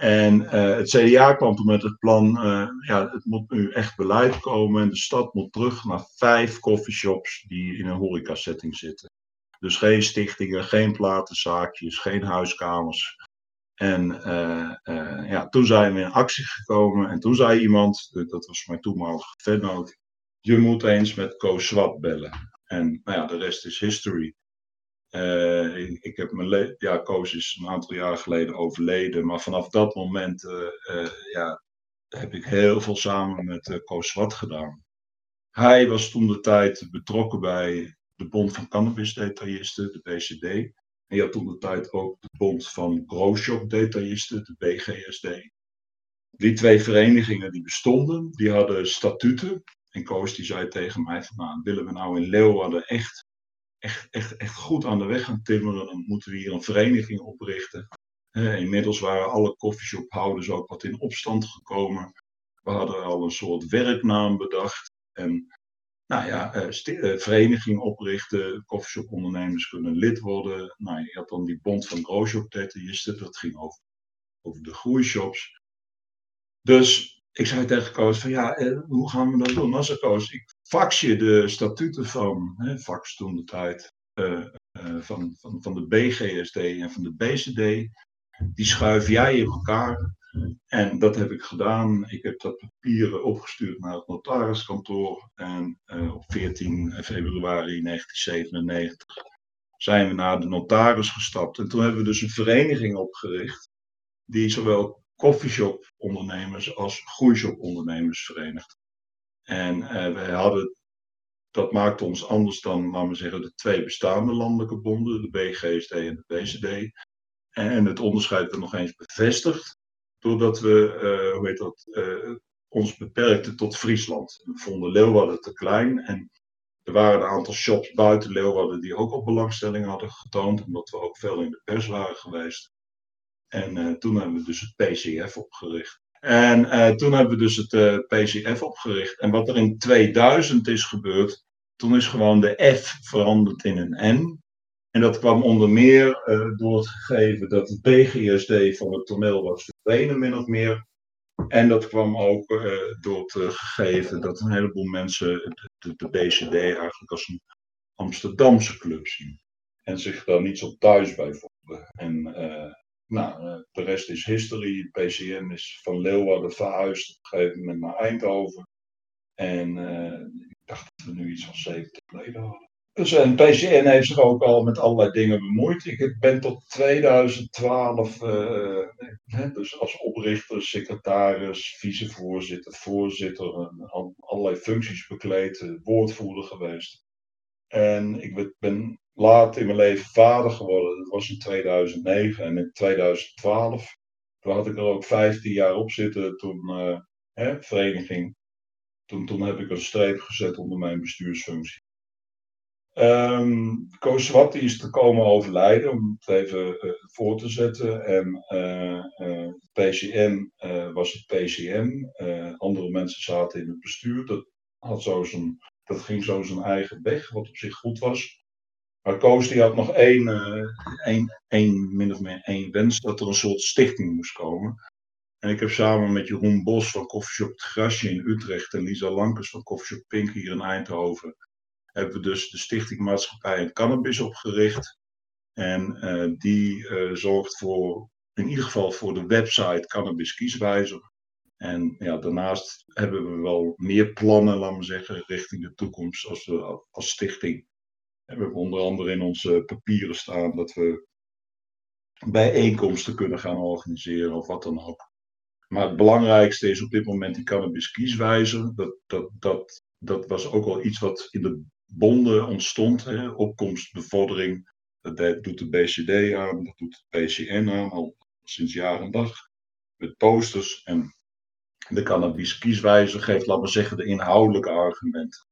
En uh, het CDA kwam toen met het plan, uh, ja, het moet nu echt beleid komen en de stad moet terug naar vijf coffeeshops die in een horecasetting zitten. Dus geen stichtingen, geen platenzaakjes, geen huiskamers. En uh, ja, toen zijn we in actie gekomen en toen zei iemand, dat was mijn toenmalige vennoot, je moet eens met Koos Swat bellen. En nou ja, de rest is history. Uh, ik, heb mijn ja, Koos is een aantal jaar geleden overleden, maar vanaf dat moment uh, uh, ja, heb ik heel veel samen met Koos Swat gedaan. Hij was toen de tijd betrokken bij de Bond van Cannabis-detailisten, de BCD. En je had toen de tijd ook de Bond van Grootshop-detailisten, de BGSD. Die twee verenigingen die bestonden, die hadden statuten. En Koos die zei tegen mij van, nou, willen we nou in Leeuwarden echt echt, echt, echt goed aan de weg gaan timmeren, dan moeten we hier een vereniging oprichten. inmiddels waren alle koffieshophouders ook wat in opstand gekomen. We hadden al een soort werknaam bedacht. En nou ja, uh, vereniging oprichten, koffieshopondernemers kunnen lid worden. Nou, je had dan die bond van grootshop-detailisten, dat ging over, over de groeishops. Dus ik zei tegen Koos van ja, eh, hoe gaan we dat doen? Als ik Koos, ik fax je de statuten van, hè, fax toen de tijd, uh, uh, van, van, van de BGSD en van de BCD. Die schuif jij in elkaar. En dat heb ik gedaan. Ik heb dat papieren opgestuurd naar het notariskantoor. En uh, op 14 februari 1997 zijn we naar de notaris gestapt. En toen hebben we dus een vereniging opgericht. Die zowel coffeeshop ondernemers als groeishop ondernemers verenigt. En uh, wij hadden, dat maakte ons anders dan, laten we zeggen, de twee bestaande landelijke bonden, de BGSD en de BCD. En het onderscheid werd nog eens bevestigd, doordat we, uh, hoe heet dat, uh, ons beperkten tot Friesland. We vonden Leeuwarden te klein en er waren een aantal shops buiten Leeuwarden die ook op belangstelling hadden getoond, omdat we ook veel in de pers waren geweest. En toen hebben we dus het PCF opgericht. En uh, toen hebben we dus het eh, PCF opgericht. En wat er in 2000 is gebeurd, toen is gewoon de F veranderd in een N. En dat kwam onder meer uh, door het gegeven dat het BGSD van het toneel was verdwenen, min of meer. En dat kwam ook door het gegeven dat een heleboel mensen de, de, BCD eigenlijk als een Amsterdamse club zien. En zich daar niet zo thuis bij vonden. En nou, eh, de rest is history. PCM is van Leeuwarden verhuisd op een gegeven moment naar Eindhoven. En uh, ik dacht dat we nu iets van 70 leden hadden. Dus en PCN heeft zich ook al met allerlei dingen bemoeid. Ik ben tot 2012, uh, eh, dus als oprichter, secretaris, vicevoorzitter, voorzitter, allerlei functies bekleed, woordvoerder geweest. En ik ben laat in mijn leven vader geworden. Dat was in 2009 en in 2012. Toen had ik er ook 15 jaar op zitten toen uh, hè, vereniging. Toen, toen heb ik een streep gezet onder mijn bestuursfunctie. Um, Koos is te komen overlijden, om het even uh, voor te zetten. En uh, PCM was het PCM. andere mensen zaten in het bestuur. Dat, had zo zijn, dat ging zo zijn eigen weg, wat op zich goed was. Maar Koos die had nog één, uh, één, één, min of meer wens, dat er een soort stichting moest komen. En ik heb samen met Jeroen Bos van Coffeeshop Het Grasje in Utrecht en Lisa Lankers van Coffeeshop Pink hier in Eindhoven, hebben we dus de Stichting Maatschappij en Cannabis opgericht. En uh, die uh, zorgt voor, in ieder geval voor de website Cannabis Kieswijzer. En ja, daarnaast hebben we wel meer plannen, laten we zeggen, richting de toekomst als, als stichting. We hebben onder andere in onze papieren staan dat we bijeenkomsten kunnen gaan organiseren of wat dan ook. Maar het belangrijkste is op dit moment die cannabis kieswijzer. Dat, dat, dat, dat was ook al iets wat in de bonden ontstond. Hè? Opkomst, bevordering. Dat doet de BCD aan, dat doet de PCN aan, al sinds jaar en dag. Met posters. En de cannabis kieswijzer geeft, laten we zeggen, de inhoudelijke argumenten.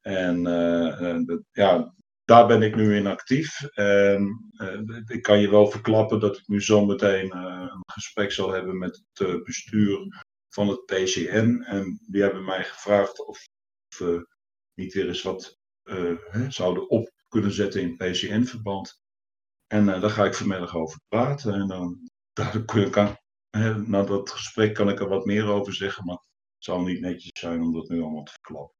En uh, ja, daar ben ik nu in actief. En, uh, ik kan je wel verklappen dat ik nu zometeen uh, een gesprek zal hebben met het bestuur van het PCN. En die hebben mij gevraagd of we niet weer eens wat hè, zouden op kunnen zetten in PCN-verband. En daar ga ik vanmiddag over praten. En dan, daar kan, na dat gesprek kan ik er wat meer over zeggen, maar het zal niet netjes zijn om dat nu allemaal te verklappen.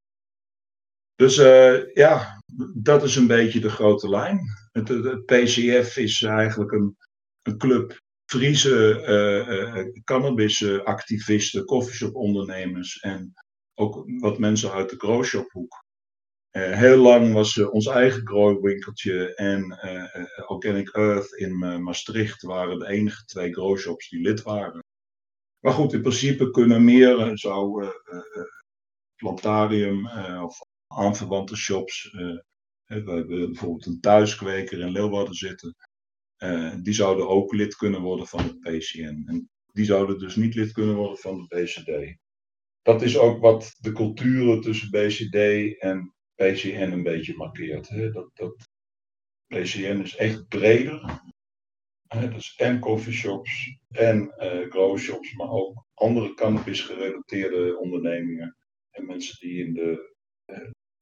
Dus uh, ja, dat is een beetje de grote lijn. Het, PCF is eigenlijk een, een club Friese uh, uh, cannabisactivisten, coffeeshop-ondernemers en ook wat mensen uit de growshophoek. Uh, heel lang was ons eigen growwinkeltje en Organic Earth in Maastricht waren de enige twee growshops die lid waren. Maar goed, in principe kunnen meer, zo Plantarium of aanverwante shops. we hebben bijvoorbeeld een thuiskweker in Leeuwarden zitten. Uh, die zouden ook lid kunnen worden van het PCN. En die zouden dus niet lid kunnen worden van de BCD. Dat is ook wat de culturen tussen BCD en PCN een beetje markeert. Hè? Dat, dat PCN is echt breder. Hè? Dus en coffeeshops en uh, growshops, maar ook andere cannabis gerelateerde ondernemingen. En mensen die in de, eh,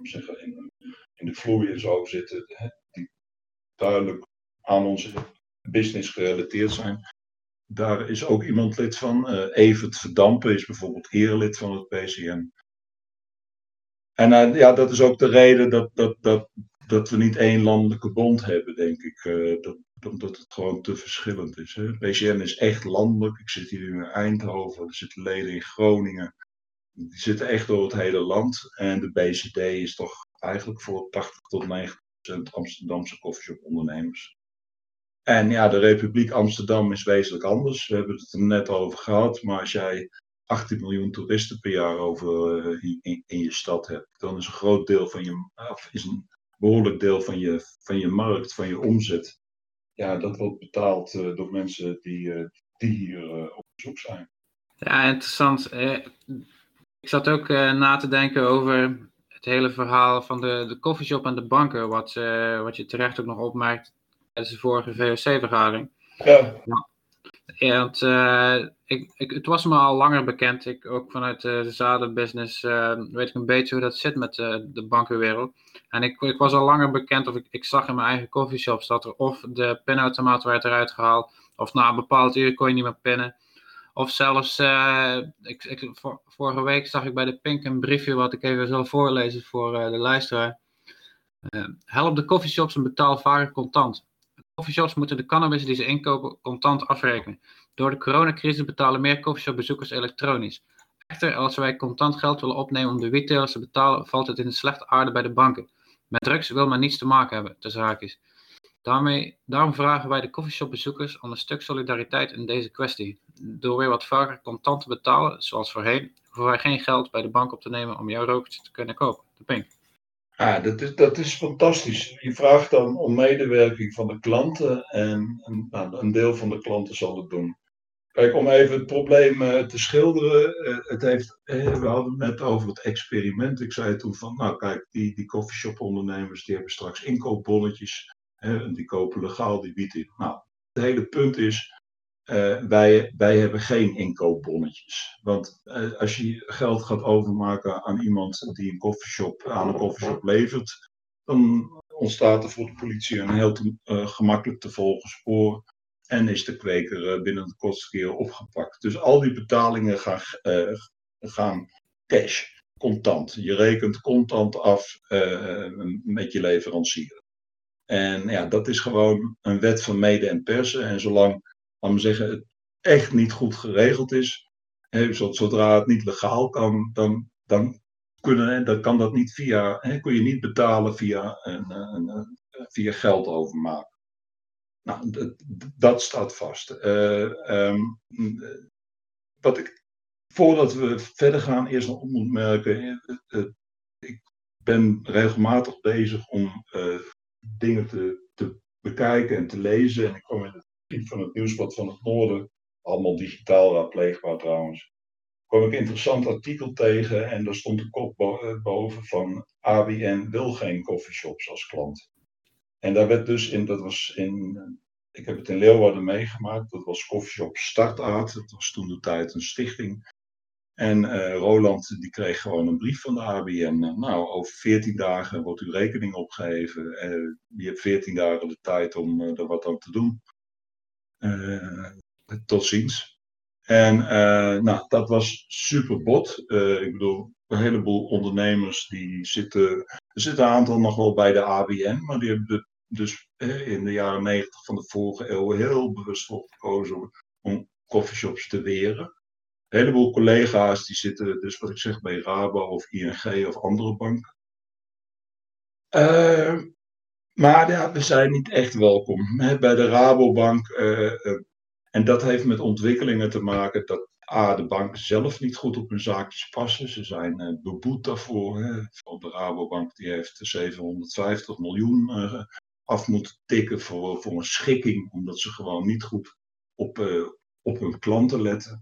zeggen, in, de vloei zo zitten, hè? die duidelijk aan onze business gerelateerd zijn. Daar is ook iemand lid van. Uh, Evert Verdampen is bijvoorbeeld eerlid van het PCN. En uh, ja, dat is ook de reden dat, dat, dat, dat we niet één landelijke bond hebben, denk ik. Uh, dat, omdat het gewoon te verschillend is. Hè. PCN is echt landelijk. Ik zit hier in Eindhoven, er zitten leden in Groningen. Die zitten echt door het hele land. En de BCD is toch eigenlijk voor 80 tot 90 procent Amsterdamse coffeeshop ondernemers. En ja, de Republiek Amsterdam is wezenlijk anders. We hebben het er net over gehad. Maar als jij 18 miljoen toeristen per jaar over, uh, in, in, je stad hebt, dan is een groot deel van je, is een behoorlijk deel van je, van je markt, van je omzet. Ja, dat wordt betaald uh, door mensen die, uh, die hier op bezoek zijn. Ja, interessant. Ik zat ook na te denken over het hele verhaal van de, de coffeeshop en de banken, wat, wat je terecht ook nog opmerkt tijdens de vorige VOC-vergadering. Ja. ja. Want, uh, ik, ik, het was me al langer bekend, ik, ook vanuit de zadenbusiness weet ik een beetje hoe dat zit met de bankenwereld. En ik, ik was al langer bekend, of ik, ik zag in mijn eigen coffeeshops dat er of de pinautomaat werd eruit gehaald, of na een bepaald uur kon je niet meer pinnen. Of zelfs, uh, ik, ik, vorige week zag ik bij de Pink een briefje wat ik even zal voorlezen voor de luisteraar. help de coffeeshops en betaal vaker contant. Coffeeshops moeten de cannabis die ze inkopen contant afrekenen. Door de coronacrisis betalen meer coffeeshopbezoekers elektronisch. Echter, als wij contant geld willen opnemen om de retailers te betalen, valt het in de slechte aarde bij de banken. Met drugs wil men niets te maken hebben, zaak is. Daarmee, daarom vragen wij de coffeeshopbezoekers om een stuk solidariteit in deze kwestie. Door weer wat vaker contant te betalen, zoals voorheen, hoeven wij geen geld bij de bank op te nemen om jouw rokertje te kunnen kopen. De pink. Ja, dat is, dat is fantastisch. Je vraagt dan om medewerking van de klanten en een, nou, een deel van de klanten zal het doen. Kijk, om even het probleem uh, te schilderen. Uh, het heeft, uh, we hadden het net over het experiment. Ik zei toen van, nou kijk, die, die coffeeshop ondernemers die hebben straks inkoopbonnetjes. Die kopen legaal die wiet in. Nou, het hele punt is, uh, wij, wij hebben geen inkoopbonnetjes. Want uh, als je geld gaat overmaken aan iemand die een koffieshop, aan een koffieshop levert, dan ontstaat er voor de politie een heel te, uh, gemakkelijk te volgen spoor. En is de kweker binnen de kortste keer opgepakt. Dus al die betalingen gaan, gaan cash, contant. Je rekent contant af met je leverancier. En ja, dat is gewoon een wet van mede en persen. En zolang laat me zeggen, het echt niet goed geregeld is. zodra het niet legaal kan, dan, dan, kunnen, dan kan dat niet via, hè, kun je niet betalen via, via geld overmaken. Nou, dat, staat vast. Uh, um, wat ik, voordat we verder gaan, eerst nog op moet merken. Ik ben regelmatig bezig om uh, dingen te, te bekijken en te lezen. En ik kom in het van het Nieuwsblad van het Noorden, allemaal digitaal raadpleegbaar trouwens, kwam ik een interessant artikel tegen en daar stond een kop eh, boven van ABN wil geen coffeeshops als klant. En daar werd dus in, dat was in, ik heb het in Leeuwarden meegemaakt, dat was coffeeshop Startaard, dat was toen de tijd een stichting. En uh, Roland die kreeg gewoon een brief van de ABN. nou, over 14 dagen wordt uw rekening opgegeven. Uh, je hebt 14 dagen de tijd om uh, er wat aan te doen. tot ziens. En nou, dat was super bot. ik bedoel, een heleboel ondernemers die zitten. Er zitten een aantal nog wel bij de ABN, maar die hebben dus in de jaren 90 van de vorige eeuw heel bewust voor gekozen om coffeeshops te weren. Een heleboel collega's die zitten, dus wat ik zeg, bij Rabo of ING of andere banken. Uh, maar ja, we zijn niet echt welkom. Bij de Rabobank, uh, en dat heeft met ontwikkelingen te maken dat A, de banken zelf niet goed op hun zaakjes passen. Ze zijn uh, beboet daarvoor. Hè. De Rabobank die heeft 750 miljoen af moeten tikken voor, voor een schikking, omdat ze gewoon niet goed op, op hun klanten letten.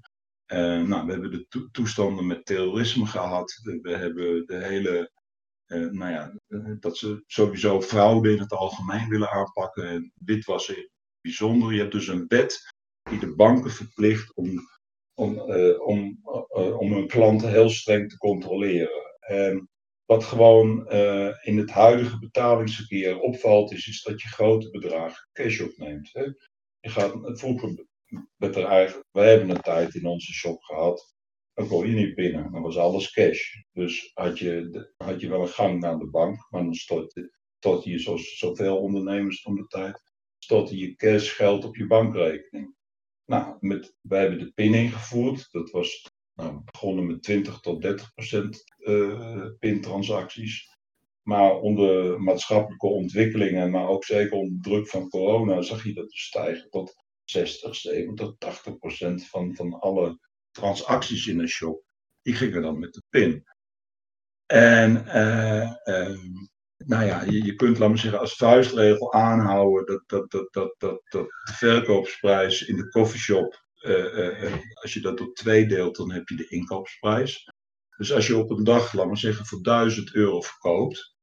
Uh, nou, we hebben de toestanden met terrorisme gehad. We, hebben de hele, uh, nou ja, uh, dat ze sowieso fraude in het algemeen willen aanpakken. En witwassen bijzonder. Je hebt dus een wet die de banken verplicht om, om, om, om hun klanten heel streng te controleren. En wat gewoon in het huidige betalingsverkeer opvalt, is, is dat je grote bedragen cash opneemt. Hè? Je gaat, vroeger eigenlijk, wij hebben een tijd in onze shop gehad, dan kon je niet binnen, dan was alles cash. Dus had je, had je wel een gang naar de bank, maar dan stort, stort je, zoals zoveel ondernemers van de tijd, stort je cash geld op je bankrekening. Nou, met, wij hebben de PIN ingevoerd, dat was nou, begonnen met 20 tot 30 procent uh, PIN-transacties. Maar onder maatschappelijke ontwikkelingen, maar ook zeker onder druk van corona, zag je dat dus stijgen tot 60, 70, 80 procent van, van alle transacties in een shop, die gingen dan met de PIN. En uh, uh, nou ja, je, je kunt, laat me zeggen, als vuistregel aanhouden dat, dat, dat, dat, dat, dat de verkoopsprijs in de coffeeshop, uh, als je dat door twee deelt, dan heb je de inkoopsprijs. Dus als je op een dag, laat maar zeggen, voor 1000 euro verkoopt,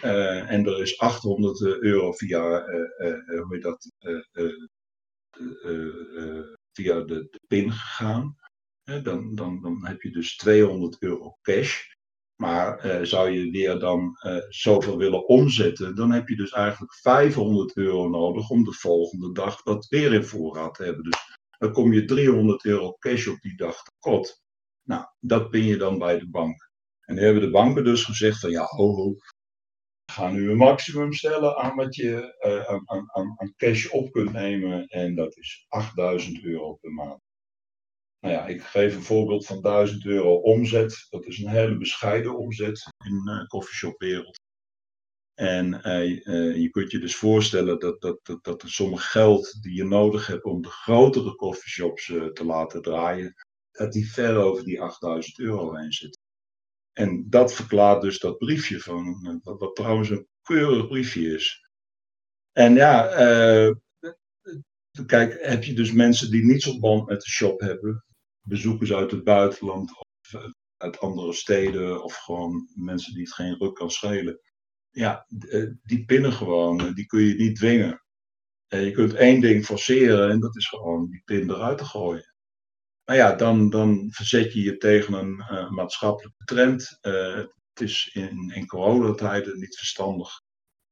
en er is 800 euro via, hoe heet dat, eh, eh, via de, PIN gegaan. dan, dan, dan heb je dus 200 euro cash. Maar eh, zou je weer dan zoveel willen omzetten, dan heb je dus eigenlijk 500 euro nodig om de volgende dag dat weer in voorraad te hebben. Dus dan kom je 300 euro cash op die dag tekort. Nou, dat pin je dan bij de bank. En dan hebben de banken dus gezegd van ja, ho, gaan nu een maximum stellen aan wat je uh, aan, aan, aan, cash op kunt nemen. En dat is 8000 euro per maand. Nou ja, ik geef een voorbeeld van 1000 euro omzet. Dat is een hele bescheiden omzet in de uh, coffeeshopwereld. En uh, je kunt je dus voorstellen dat, dat, dat, dat er sommige geld die je nodig hebt om de grotere coffeeshops te laten draaien, dat die ver over die 8000 euro heen zit. En dat verklaart dus dat briefje van, wat, wat trouwens een keurig briefje is. En ja, uh, kijk, heb je dus mensen die niets op band met de shop hebben, bezoekers uit het buitenland of eh, uit andere steden of gewoon mensen die het geen ruk kan schelen. Ja, eh, die pinnen gewoon, die kun je niet dwingen. Je kunt één ding forceren en dat is gewoon die pin eruit te gooien. Maar ja, dan, dan verzet je je tegen een uh, maatschappelijke trend. Uh, het is in, in coronatijden niet verstandig.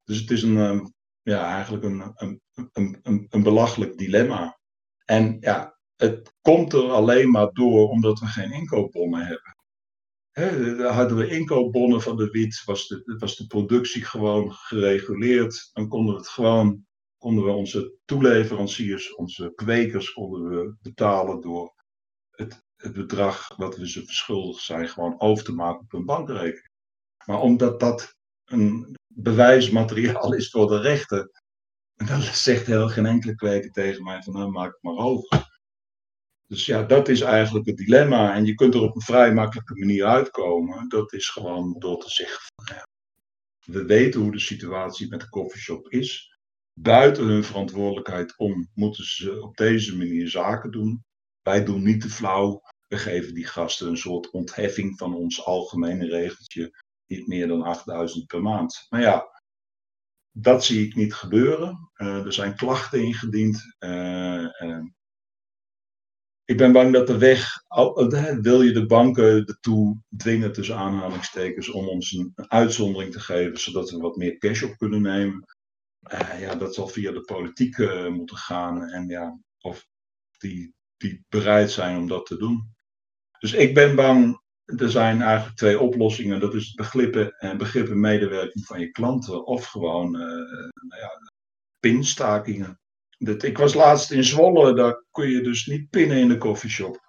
Dus het is een, uh, ja, eigenlijk een, een, een, een, belachelijk dilemma. En ja, het komt er alleen maar door omdat we geen inkoopbonnen hebben. He, hadden we inkoopbonnen van de wiet, was de, was de productie gewoon gereguleerd. Dan konden we het gewoon, konden we onze toeleveranciers, onze kwekers, konden we betalen door het, bedrag wat we ze verschuldigd zijn gewoon over te maken op een bankrekening. Maar omdat dat een bewijsmateriaal is voor de rechter, dan zegt heel geen enkele kweker tegen mij van nou maak het maar over. Dus ja, dat is eigenlijk het dilemma. En je kunt er op een vrij makkelijke manier uitkomen. Dat is gewoon door te zeggen van ja, we weten hoe de situatie met de coffeeshop is. Buiten hun verantwoordelijkheid om moeten ze op deze manier zaken doen. Wij doen niet te flauw. We geven die gasten een soort ontheffing van ons algemene regeltje. Niet meer dan 8000 per maand. Maar ja, dat zie ik niet gebeuren. Uh, er zijn klachten ingediend. Uh, ik ben bang dat de weg, wil je de banken ertoe dwingen tussen aanhalingstekens om ons een, uitzondering te geven, zodat we wat meer cash op kunnen nemen. Ja, dat zal via de politiek moeten gaan en ja, of die, die bereid zijn om dat te doen. Dus ik ben bang, er zijn eigenlijk twee oplossingen. Dat is begrippen en begrippen medewerking van je klanten of gewoon uh, nou ja, pinstakingen. Dat, ik was laatst in Zwolle, daar kun je dus niet pinnen in de koffieshop.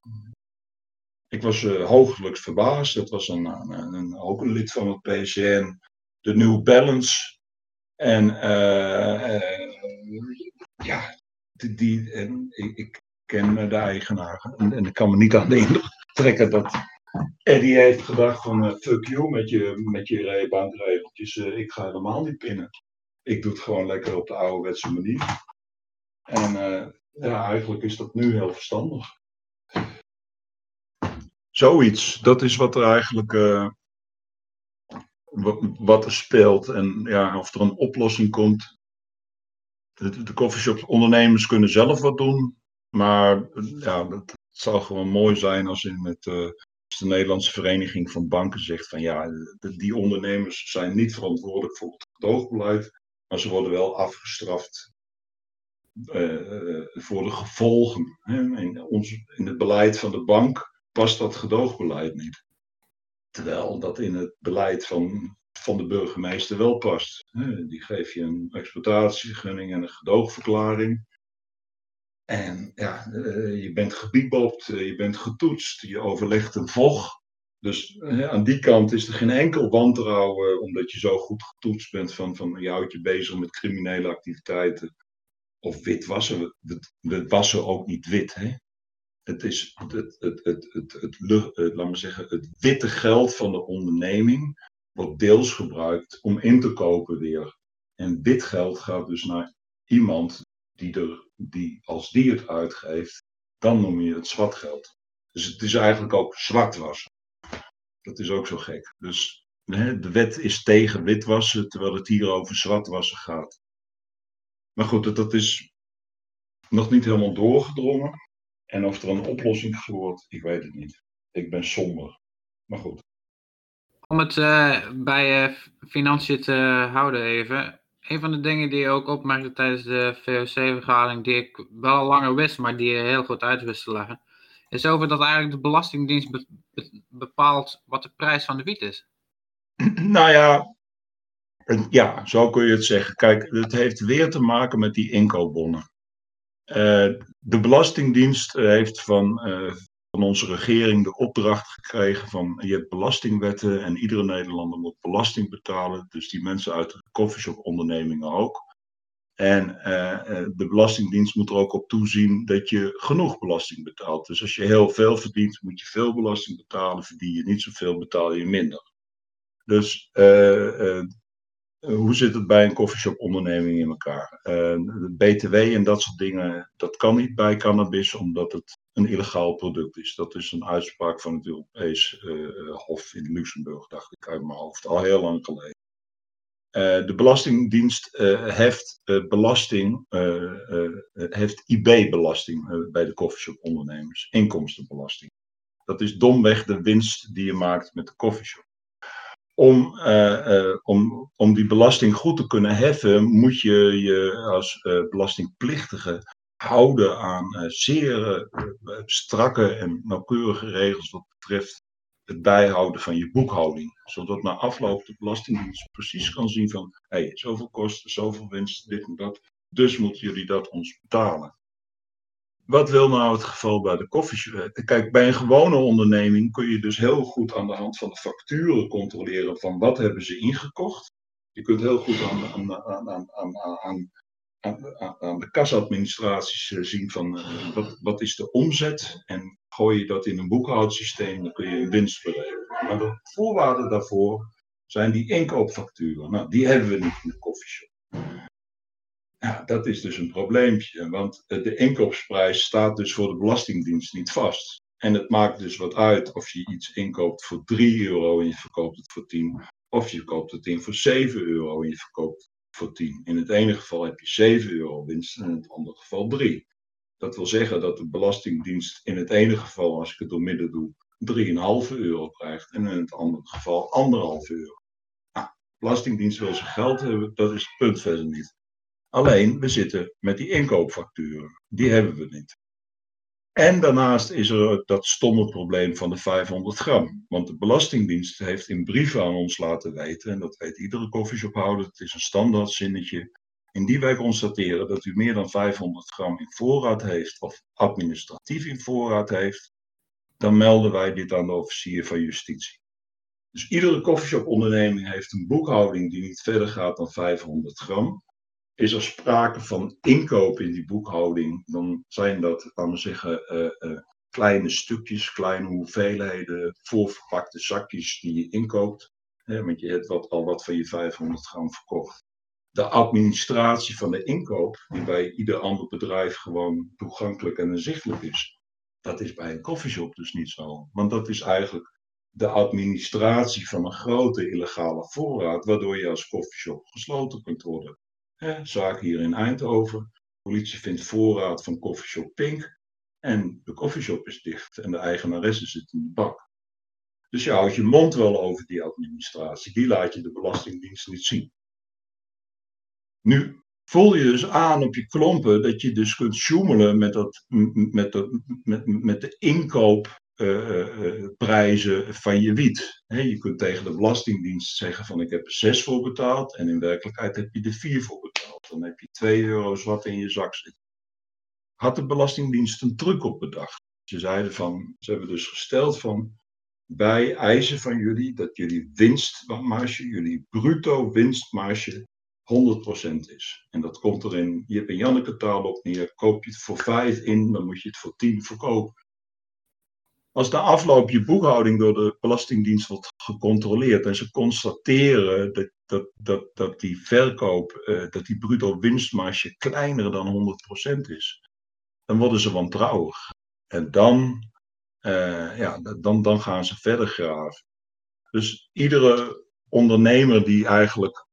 Ik was uh, verbaasd. Dat was een, een, een, ook een lid van het PCN, de New Balance. En uh, ja, die, en ik, ken de eigenaar. En, en, ik kan me niet aan de indruk trekken dat Eddie heeft gedacht van fuck you met je, met je bankregeltjes. ik ga helemaal niet pinnen. Ik doe het gewoon lekker op de ouderwetse manier. En uh, ja, eigenlijk is dat nu heel verstandig. Zoiets, dat is wat er eigenlijk uh, wat er speelt. En ja, of er een oplossing komt. De, de coffeeshop ondernemers kunnen zelf wat doen. Maar ja, het zou gewoon mooi zijn als in het, uh, de Nederlandse Vereniging van Banken zegt van ja, die ondernemers zijn niet verantwoordelijk voor het gedoogbeleid. Maar ze worden wel afgestraft uh, voor de gevolgen. Hè. In, ons, in het beleid van de bank past dat gedoogbeleid niet. Terwijl dat in het beleid van, van de burgemeester wel past. Die geef je een exploitatievergunning en een gedoogverklaring. En ja, uh, je bent gebiebopt, je bent getoetst, je overlegt een VOG. Dus aan die kant is er geen enkel wantrouwen, omdat je zo goed getoetst bent van, van je houdt je bezig met criminele activiteiten of wit wassen. We, wassen ook niet wit. Hè? Het is het, het, het, het, het, het, het, laat zeggen, het witte geld van de onderneming wordt deels gebruikt om in te kopen weer. En wit geld gaat dus naar iemand die, er, die als die het uitgeeft, dan noem je het zwart geld. Dus het is eigenlijk ook zwart wassen. Dat is ook zo gek. Dus hè, de wet is tegen witwassen, terwijl het hier over zwart wassen gaat. Maar goed, dat, is nog niet helemaal doorgedrongen. En of er een oplossing wordt, ik weet het niet. Ik ben somber. Maar goed. Om het uh, bij uh, financiën te houden even. Een van de dingen die je ook opmerkte tijdens de VOC-vergadering, die ik wel langer wist, maar die je heel goed uit wist te leggen, is over dat eigenlijk de Belastingdienst bepaalt wat de prijs van de wiet is. Nou ja, ja, zo kun je het zeggen. Kijk, het heeft weer te maken met die inkoopbonnen. Uh, de Belastingdienst heeft van, uh, van onze regering de opdracht gekregen van je hebt belastingwetten en iedere Nederlander moet belasting betalen. Dus die mensen uit de coffeeshop ondernemingen ook. En uh, de Belastingdienst moet er ook op toezien dat je genoeg belasting betaalt. Dus als je heel veel verdient, moet je veel belasting betalen. Verdien je niet zoveel, betaal je minder. Dus eh, hoe zit het bij een coffeeshop onderneming in elkaar? BTW en dat soort dingen, dat kan niet bij cannabis, omdat het een illegaal product is. Dat is een uitspraak van het Europees uh, Hof in Luxemburg, dacht ik uit mijn hoofd, al heel lang geleden. de Belastingdienst heeft belasting, heeft IB-belasting bij de coffeeshop ondernemers, inkomstenbelasting. Dat is domweg de winst die je maakt met de coffeeshop om, uh, uh, om, om die belasting goed te kunnen heffen, moet je je als uh, belastingplichtige houden aan zeer strakke en nauwkeurige regels wat betreft het bijhouden van je boekhouding. Zodat na afloop de Belastingdienst precies kan zien van, hé, zoveel kosten, zoveel winst, dit en dat. Dus moeten jullie dat ons betalen. Wat wil nou het geval bij de koffieshop? Kijk, bij een gewone onderneming kun je dus heel goed aan de hand van de facturen controleren van wat hebben ze ingekocht. Je kunt heel goed aan, aan, aan, aan, aan, aan, de kasadministraties eh, zien van uh, wat, wat is de omzet en gooi je dat in een boekhoudsysteem, dan kun je winst berekenen. Maar de voorwaarden daarvoor zijn die inkoopfacturen. Nou, die hebben we niet in de koffieshop. Ja, dat is dus een probleempje, want eh, de inkoopsprijs staat dus voor de Belastingdienst niet vast. En het maakt dus wat uit of je iets inkoopt voor 3 euro en je verkoopt het voor 10, of je koopt het in voor 7 euro en je verkoopt voor 10. In het ene geval heb je 7 euro winst en in het andere geval 3. Dat wil zeggen dat de Belastingdienst in het ene geval, als ik het door midden doe, 3,5 euro krijgt en in het andere geval 1,5 euro. Nou, Belastingdienst wil zijn geld hebben, dat is het punt verder niet. Alleen, we zitten met die inkoopfacturen. Die hebben we niet. En daarnaast is er dat stomme probleem van de 500 gram. Want de Belastingdienst heeft in brieven aan ons laten weten, en dat weet iedere koffieshophouder, het is een standaard zinnetje, in die wij constateren dat u meer dan 500 gram in voorraad heeft of administratief in voorraad heeft, dan melden wij dit aan de officier van justitie. Dus iedere koffieshoponderneming heeft een boekhouding die niet verder gaat dan 500 gram. Is er sprake van inkoop in die boekhouding, dan zijn dat, laten we zeggen, uh, uh, kleine stukjes, kleine hoeveelheden, voorverpakte zakjes die je inkoopt. Hè, want je hebt wat, al wat van je 500 gram verkocht. De administratie van de inkoop, die bij ieder ander bedrijf gewoon toegankelijk en inzichtelijk is, dat is bij een koffieshop dus niet zo. Want dat is eigenlijk de administratie van een grote illegale voorraad, waardoor je als koffieshop gesloten kunt worden. Zaak hier in Eindhoven. De politie vindt voorraad van koffieshop Pink. En de koffieshop is dicht en de eigenaresse zit in de bak. Dus je houdt je mond wel over die administratie. Die laat je de Belastingdienst niet zien. Nu voel je dus aan op je klompen dat je dus kunt sjoemelen met, dat, met, dat, met, met de inkoopprijzen uh, uh, van je wiet. Je kunt tegen de Belastingdienst zeggen van ik heb er zes voor betaald en in werkelijkheid heb je er vier voor betaald. Dan heb je twee euro's wat in je zak zit. Had de Belastingdienst een truc op bedacht? Ze zeiden van, ze hebben dus gesteld van wij eisen van jullie dat jullie winstmarge, jullie bruto winstmarge 100% is. En dat komt er in Jip en Janneke taal op neer. Koop je het voor 5 in, dan moet je het voor 10 verkopen. Als na afloop je boekhouding door de Belastingdienst wordt gecontroleerd en ze constateren dat, dat, dat, dat die verkoop, uh, dat die bruto winstmarge kleiner dan 100% is, dan worden ze wantrouwig. En dan, uh, ja, dan, dan gaan ze verder graven. Dus iedere ondernemer die eigenlijk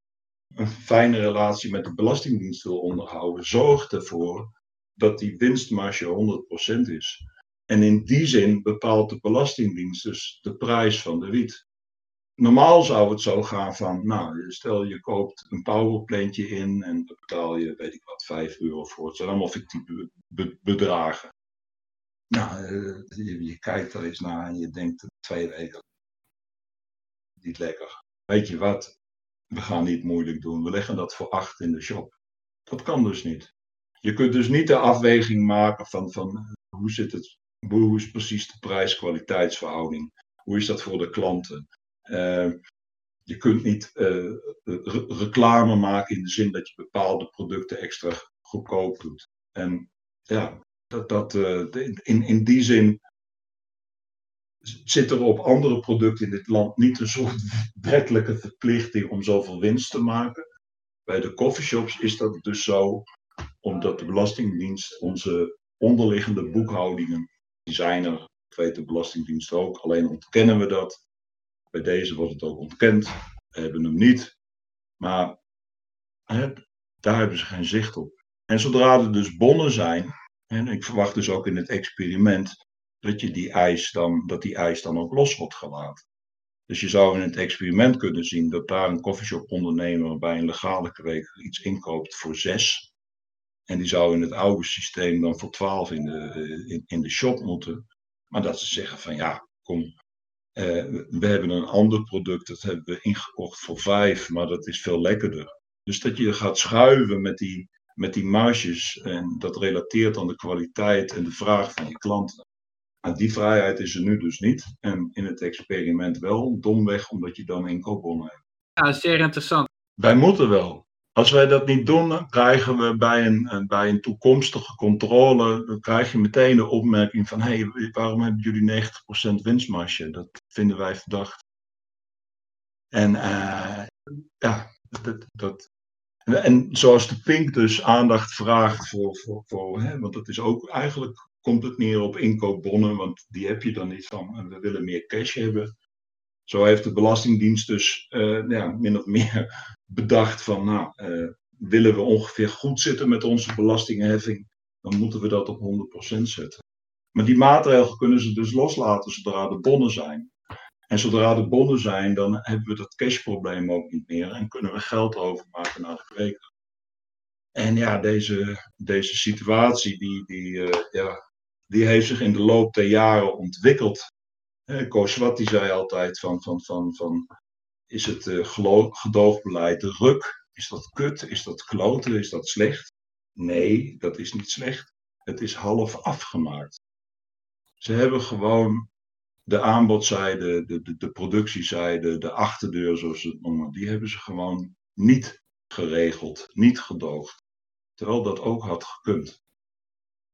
een fijne relatie met de Belastingdienst wil onderhouden, zorgt ervoor dat die winstmarge 100% is. En in die zin bepaalt de Belastingdienst dus de prijs van de wiet. Normaal zou het zo gaan van, nou, stel je koopt een powerplantje in en dan betaal je, weet ik wat, 5 euro voor. Het zijn allemaal fictieve bedragen. Nou, eh, je, je kijkt er eens naar en je denkt twee weken, niet lekker. Weet je wat, we gaan niet moeilijk doen, we leggen dat voor acht in de shop. Dat kan dus niet. Je kunt dus niet de afweging maken van, van hoe zit het, hoe is precies de prijs-kwaliteitsverhouding? Hoe is dat voor de klanten? Uh, je kunt niet re reclame maken in de zin dat je bepaalde producten extra goedkoop doet. En ja, dat, dat, uh, in, in die zin zit er op andere producten in dit land niet een soort wettelijke verplichting om zoveel winst te maken. Bij de coffeeshops is dat dus zo, omdat de Belastingdienst onze onderliggende boekhoudingen, die zijn er, ik weet de Belastingdienst ook, alleen ontkennen we dat. Bij deze wordt het ook ontkend, we hebben hem niet. Maar daar hebben ze geen zicht op. En zodra er dus bonnen zijn, en ik verwacht dus ook in het experiment, dat, je die eis dan, dat die eis dan ook los wordt gelaten. Dus je zou in het experiment kunnen zien dat daar een coffeeshop ondernemer bij een legale kweker iets inkoopt voor zes. En die zou in het oude systeem dan voor twaalf in de, in, in de shop moeten. Maar dat ze zeggen van ja, kom, eh, we hebben een ander product, dat hebben we ingekocht voor vijf, maar dat is veel lekkerder. Dus dat je gaat schuiven met die, met die marges en dat relateert aan de kwaliteit en de vraag van je klanten. Nou, die vrijheid is er nu dus niet. En in het experiment wel, domweg, omdat je dan inkoopbonnen hebt. Ja, zeer interessant. Wij moeten wel. Als wij dat niet doen, dan krijgen we bij een, bij een toekomstige controle, dan krijg je meteen de opmerking van, hé, hey, waarom hebben jullie 90% winstmarge? Dat vinden wij verdacht. En uh, ja, dat, dat, en zoals de Pink dus aandacht vraagt voor, voor, voor hè, want dat is ook eigenlijk komt het neer op inkoopbonnen, want die heb je dan niet van. We willen meer cash hebben. Zo heeft de Belastingdienst dus uh, ja, min of meer bedacht van, nou, uh, willen we ongeveer goed zitten met onze belastingheffing, dan moeten we dat op 100% zetten. Maar die maatregel kunnen ze dus loslaten zodra de bonnen zijn. En zodra de bonnen zijn, dan hebben we dat cashprobleem ook niet meer en kunnen we geld overmaken naar de kweker. En ja, deze, deze situatie die, die, uh, ja, die heeft zich in de loop der jaren ontwikkeld. Eh, Kooswat die zei altijd van, van, van, van is het uh, gedoogbeleid ruk? Is dat kut? Is dat kloten? Is dat slecht? Nee, dat is niet slecht. Het is half afgemaakt. Ze hebben gewoon de aanbodzijde, de, de, de productiezijde, de achterdeur zoals ze het noemen, die hebben ze gewoon niet geregeld, niet gedoogd. Terwijl dat ook had gekund.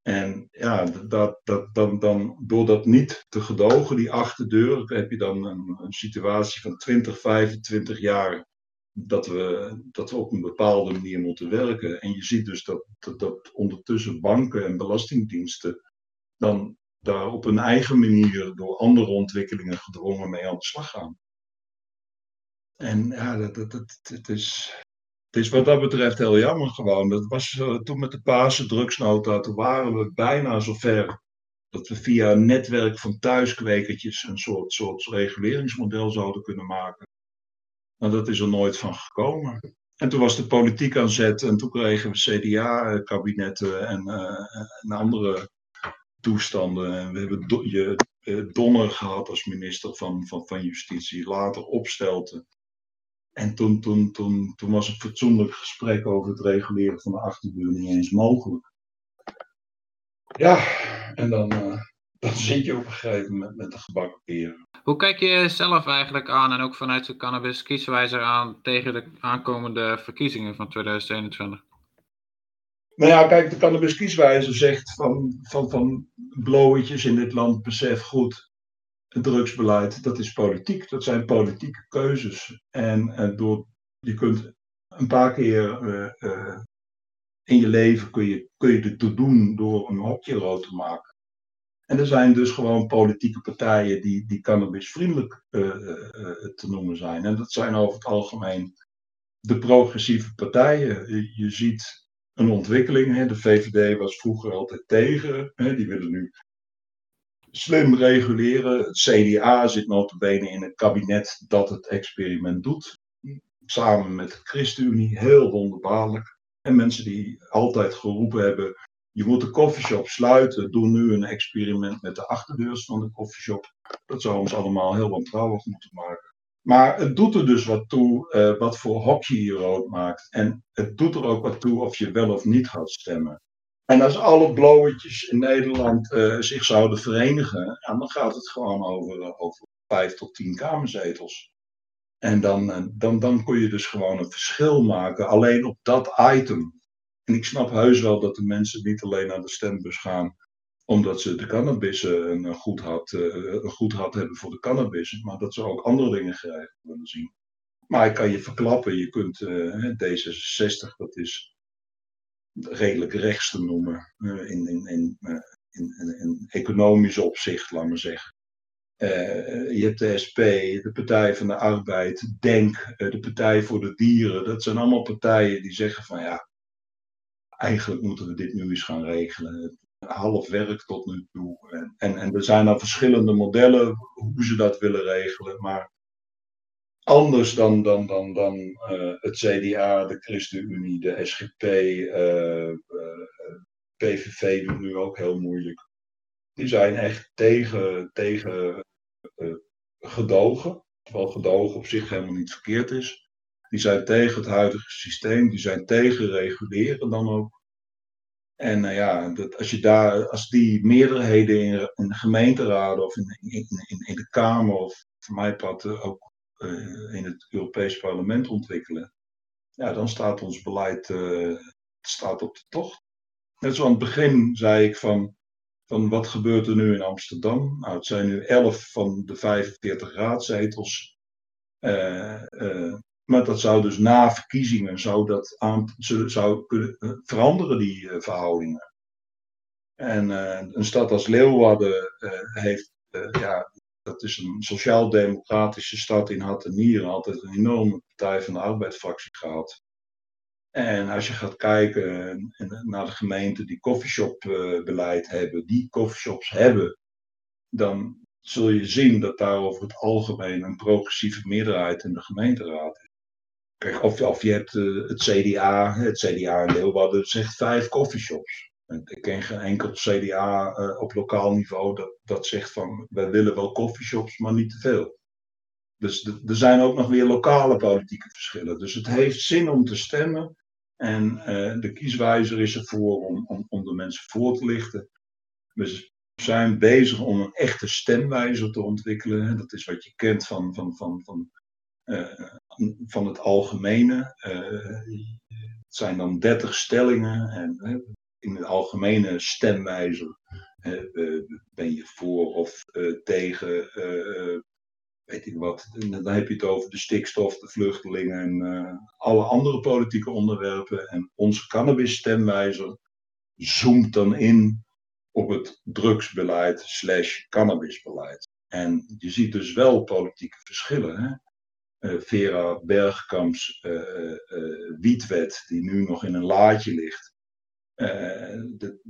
En ja, dat, dat, dan, dan, door dat niet te gedogen, die achterdeur, heb je dan een, situatie van 20, 25 jaar dat we, dat we op een bepaalde manier moeten werken. En je ziet dus dat, dat, dat ondertussen banken en belastingdiensten dan daar op een eigen manier door andere ontwikkelingen gedwongen mee aan de slag gaan. En ja, dat, dat, dat, het, is, het is wat dat betreft heel jammer gewoon. Dat was uh, toen met de Paarse drugsnota, toen waren we bijna zover dat we via een netwerk van thuiskwekertjes een soort, soort reguleringsmodel zouden kunnen maken. Maar dat is er nooit van gekomen. En toen was de politiek aan zet en toen kregen we CDA-kabinetten en, uh, en andere toestanden. En we hebben je, Donner gehad als minister van, van, van Justitie, later opstelte. En toen, toen, toen, toen was het fatsoenlijk gesprek over het reguleren van de achterdeur niet eens mogelijk. Ja, en dan, uh, dan zit je op een gegeven moment met de gebakken peren. Hoe kijk je zelf eigenlijk aan en ook vanuit de cannabis kieswijzer aan tegen de aankomende verkiezingen van 2021? Nou ja, kijk, de cannabis kieswijzer zegt van, van, van blowetjes in dit land, besef goed, het drugsbeleid, dat is politiek. Dat zijn politieke keuzes. En, en door, je kunt een paar keer uh, uh, in je leven kun je, kun je dit doen door een hokje rood te maken. En er zijn dus gewoon politieke partijen die, die cannabisvriendelijk te noemen zijn. En dat zijn over het algemeen de progressieve partijen. Je, je ziet een ontwikkeling. Hè. De VVD was vroeger altijd tegen. Hè. Die willen nu slim reguleren. Het CDA zit notabene in het kabinet dat het experiment doet. Samen met de ChristenUnie, heel wonderbaarlijk. En mensen die altijd geroepen hebben, je moet de koffieshop sluiten, doen nu een experiment met de achterdeurs van de koffieshop. Dat zou ons allemaal heel wantrouwig moeten maken. Maar het doet er dus wat toe uh, wat voor hokje je rood maakt. En het doet er ook wat toe of je wel of niet gaat stemmen. En als alle blowertjes in Nederland uh, zich zouden verenigen, dan gaat het gewoon over, uh, over vijf tot tien kamerzetels. En dan, dan, dan kun je dus gewoon een verschil maken, alleen op dat item. En ik snap heus wel dat de mensen niet alleen naar de stembus gaan omdat ze de cannabis een goed, had, een goed had hebben voor de cannabis, maar dat ze ook andere dingen geregeld willen zien. Maar ik kan je verklappen, je kunt uh, D66, dat is redelijk rechts te noemen, uh, in, in, in, in, economisch opzicht, laat maar zeggen. Uh, je hebt de SP, de Partij van de Arbeid, DENK, de Partij voor de Dieren. Dat zijn allemaal partijen die zeggen van ja, eigenlijk moeten we dit nu eens gaan regelen half werk tot nu toe. En, en, en er zijn dan verschillende modellen hoe ze dat willen regelen. Maar anders dan, dan, dan, dan uh, het CDA, de ChristenUnie, de SGP, uh, uh, PVV doet nu ook heel moeilijk. Die zijn echt tegen, tegen gedogen. Terwijl gedogen op zich helemaal niet verkeerd is. Die zijn tegen het huidige systeem, die zijn tegen reguleren dan ook. En ja, dat als, je daar, als die meerderheden in, in de gemeenteraden of in, in, in, de Kamer of voor mij part ook in het Europees Parlement ontwikkelen, ja, dan staat ons beleid staat op de tocht. Net zoals aan het begin zei ik van, van wat gebeurt er nu in Amsterdam? Nou, het zijn nu 11 van de 45 raadzetels. Maar dat zou dus na verkiezingen zou dat aan, zou kunnen eh, veranderen, die uh, verhoudingen. En uh, een stad als Leeuwarden uh, heeft, ja, dat is een sociaal-democratische stad in hart en nieren, altijd een enorme Partij van de Arbeidsfractie gehad. En als je gaat kijken naar de gemeenten die coffeeshop-beleid hebben, die coffeeshops hebben, dan zul je zien dat daar over het algemeen een progressieve meerderheid in de gemeenteraad is. Kijk, of, je hebt uh, het CDA, het CDA in Leeuwarden zegt vijf coffeeshops. Ik ken geen enkel CDA uh, op lokaal niveau dat, dat zegt van wij willen wel coffeeshops, maar niet te veel. Dus er zijn ook nog weer lokale politieke verschillen. Dus het heeft zin om te stemmen. En uh, de kieswijzer is ervoor om, om, om de mensen voor te lichten. We zijn bezig om een echte stemwijzer te ontwikkelen. Dat is wat je kent van, van, van, van, uh, van het algemene. Het zijn dan 30 stellingen. En in de algemene stemwijzer ben je voor of tegen weet ik wat. dan heb je het over de stikstof, de vluchtelingen en alle andere politieke onderwerpen. En onze cannabisstemwijzer zoomt dan in op het drugsbeleid slash cannabisbeleid. En je ziet dus wel politieke verschillen. Hè? Vera Bergkamps wietwet, die nu nog in een laadje ligt, de,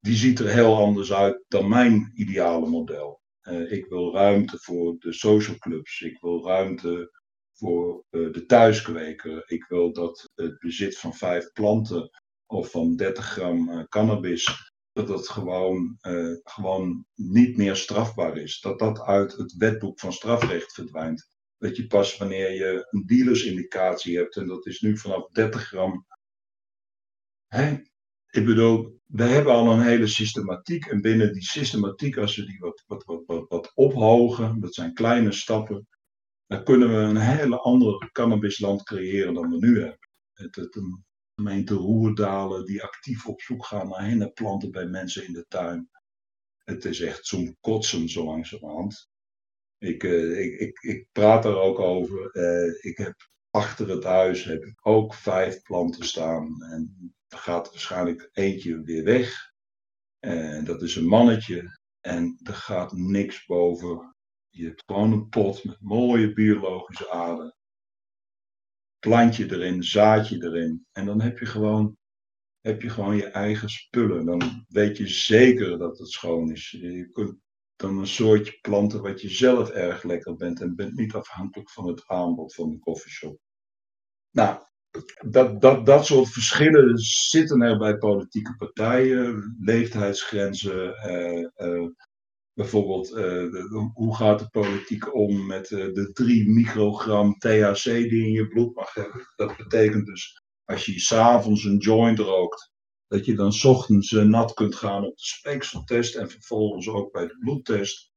die ziet er heel anders uit dan mijn ideale model. Uh, ik wil ruimte voor de social clubs. Ik wil ruimte voor uh, de thuiskweker. Ik wil dat het bezit van vijf planten of van 30 gram cannabis, dat dat gewoon, gewoon niet meer strafbaar is. Dat dat uit het wetboek van strafrecht verdwijnt. Dat je pas wanneer je een dealersindicatie hebt, en dat is nu vanaf 30 gram. Hè? Ik bedoel, we hebben al een hele systematiek. En binnen die systematiek, als we die wat, wat, wat, wat, wat ophogen, dat zijn kleine stappen, dan kunnen we een hele andere cannabisland creëren dan we nu hebben. Het, het, een gemeente Roerdalen die actief op zoek gaan naar hennepplanten bij mensen in de tuin. Het is echt zo'n kotsen zo langzamerhand. Ik, uh, ik, ik, ik praat er ook over. Uh, ik heb achter het huis heb ik ook vijf planten staan. En gaat waarschijnlijk eentje weer weg. En dat is een mannetje. En er gaat niks boven. Je hebt gewoon een pot met mooie biologische aarde. Plantje erin, zaadje erin. En dan heb je gewoon, heb je, gewoon je eigen spullen. Dan weet je zeker dat het schoon is. Je kunt dan een soortje planten wat je zelf erg lekker bent. En bent niet afhankelijk van het aanbod van de koffieshop. Nou, dat, dat, dat soort verschillen zitten er bij politieke partijen. Leeftijdsgrenzen, eh, eh, bijvoorbeeld eh, hoe gaat de politiek om met de 3 microgram THC die in je bloed mag hebben. Dat betekent dus als je s'avonds een joint rookt, dat je dan s ochtends nat kunt gaan op de speekseltest en vervolgens ook bij de bloedtest.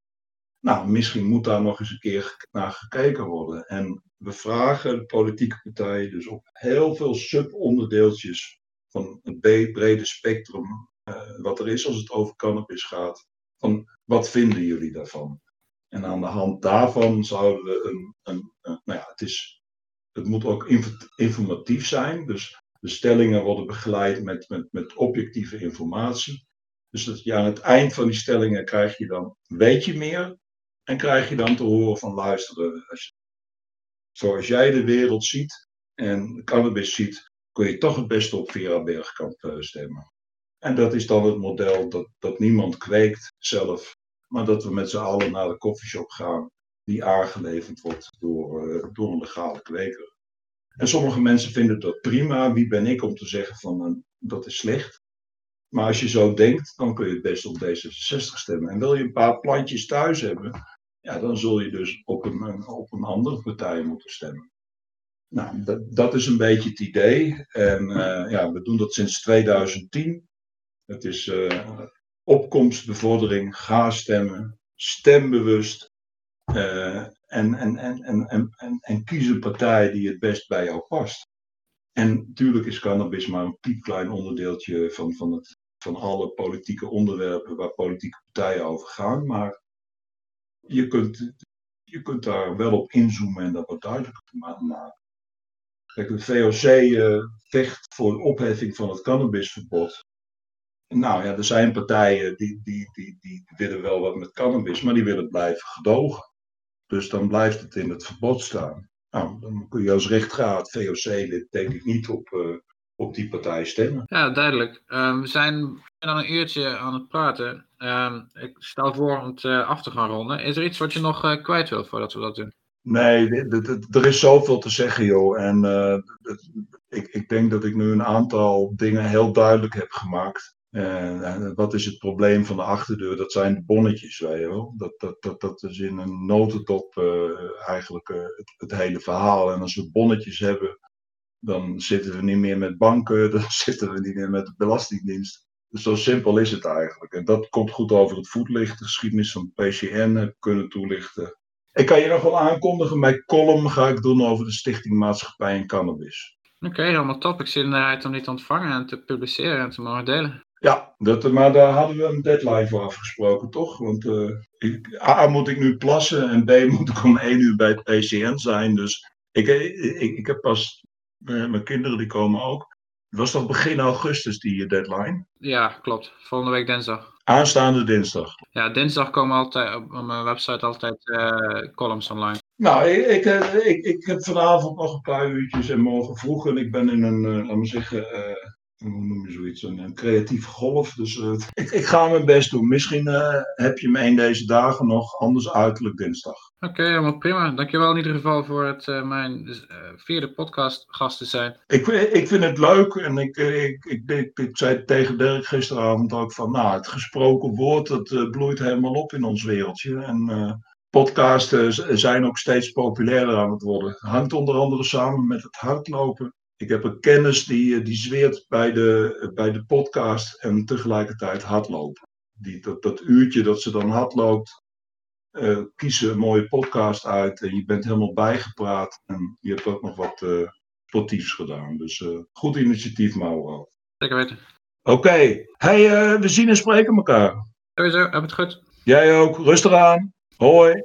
Nou, misschien moet daar nog eens een keer naar gekeken worden. En we vragen de politieke partijen dus op heel veel subonderdeeltjes van het brede spectrum uh, wat er is als het over cannabis gaat. Van wat vinden jullie daarvan? En aan de hand daarvan zouden we een, een, een nou ja, het, is, het moet ook informatief zijn. Dus de stellingen worden begeleid met, met, met objectieve informatie. Dus dat je aan het eind van die stellingen krijg je dan, weet je meer? En krijg je dan te horen van luisteren, als zoals jij de wereld ziet en cannabis ziet, kun je toch het beste op Vera Bergkamp uh, stemmen. En dat is dan het model dat, dat niemand kweekt zelf, maar dat we met z'n allen naar de koffieshop gaan die aangeleverd wordt door, uh, door een legale kweker. En sommige mensen vinden dat prima. Wie ben ik om te zeggen van uh, dat is slecht? Maar als je zo denkt, dan kun je het best op D66 stemmen. En wil je een paar plantjes thuis hebben, ja, dan zul je dus op een, op een andere partij moeten stemmen. Nou, dat, dat is een beetje het idee. En uh, ja, we doen dat sinds 2010. Het is uh, opkomstbevordering, ga stemmen, stembewust. En, en, en, en, en, en, kies een partij die het best bij jou past. En natuurlijk is cannabis maar een piepklein onderdeeltje van, van, het, van alle politieke onderwerpen waar politieke partijen over gaan. Maar je kunt, je kunt daar wel op inzoomen en dat wat duidelijker maken. Kijk, de VOC uh, vecht voor de opheffing van het cannabisverbod. Nou ja, er zijn partijen die, die, die, die willen wel wat met cannabis, maar die willen blijven gedogen. Dus dan blijft het in het verbod staan. Nou, dan kun je als rechtgraad VOC-lid denk ik niet op, uh, op die partij stemmen. Ja, duidelijk. Ehm, we zijn dan een uurtje aan het praten. Ehm, ik stel voor om het uh, af te gaan ronden. Is er iets wat je nog uh, kwijt wilt voordat we dat doen? Nee, er is zoveel te zeggen, joh. En uh, ik, ik denk dat ik nu een aantal dingen heel duidelijk heb gemaakt. En wat is het probleem van de achterdeur? Dat zijn de bonnetjes, weet je wel. Dat, dat, dat, dat is in een notendop eigenlijk het, het hele verhaal. En als we bonnetjes hebben, dan zitten we niet meer met banken, dan zitten we niet meer met de Belastingdienst. Dus zo simpel is het eigenlijk. En dat komt goed over het voetlicht. De geschiedenis van PCN heb kunnen toelichten. Ik kan je nog wel aankondigen, mijn column ga ik doen over de Stichting Maatschappij en Cannabis. Oké, okay, helemaal top. Ik zit eruit om dit te ontvangen en te publiceren en te mogen delen. Ja, dat, maar daar hadden we een deadline voor afgesproken, toch? Want uh, ik, A, moet ik nu plassen en B, moet ik om 1 uur bij het PCN zijn. Dus ik, ik, ik heb pas mijn kinderen die komen ook. Het was toch begin augustus die deadline? Ja, klopt. Volgende week dinsdag. Aanstaande dinsdag. Ja, dinsdag komen altijd op mijn website altijd uh, columns online. Nou, ik, ik, ik, ik, heb vanavond nog een paar uurtjes en morgen vroeg. En ik ben in een, uh, laat me zeggen, hoe noem je zoiets, een, een creatieve golf. Dus uh, ik, ik, ga mijn best doen. Misschien uh, heb je me een deze dagen nog, anders uiterlijk dinsdag. Oké, okay, helemaal prima. Dankjewel in ieder geval voor het uh, mijn vierde podcast gast te zijn. Ik, ik vind het leuk en ik, ik, ik, ik, ik zei tegen Dirk gisteravond ook van, nou, het gesproken woord, dat bloeit helemaal op in ons wereldje. En podcasten zijn ook steeds populairder aan het worden. Hangt onder andere samen met het hardlopen. Ik heb een kennis die, die zweert bij de, bij de podcast en tegelijkertijd hardlopen. Die, dat, dat uurtje dat ze dan hardloopt, uh, kies een mooie podcast uit en je bent helemaal bijgepraat. En je hebt ook nog wat uh, sportiefs gedaan. Dus uh, goed initiatief, Mauro. Zeker weten. Oké. Okay. Hey, we zien en spreken elkaar. Sowieso, heb het goed. Jij ook. Rustig aan. Hoi.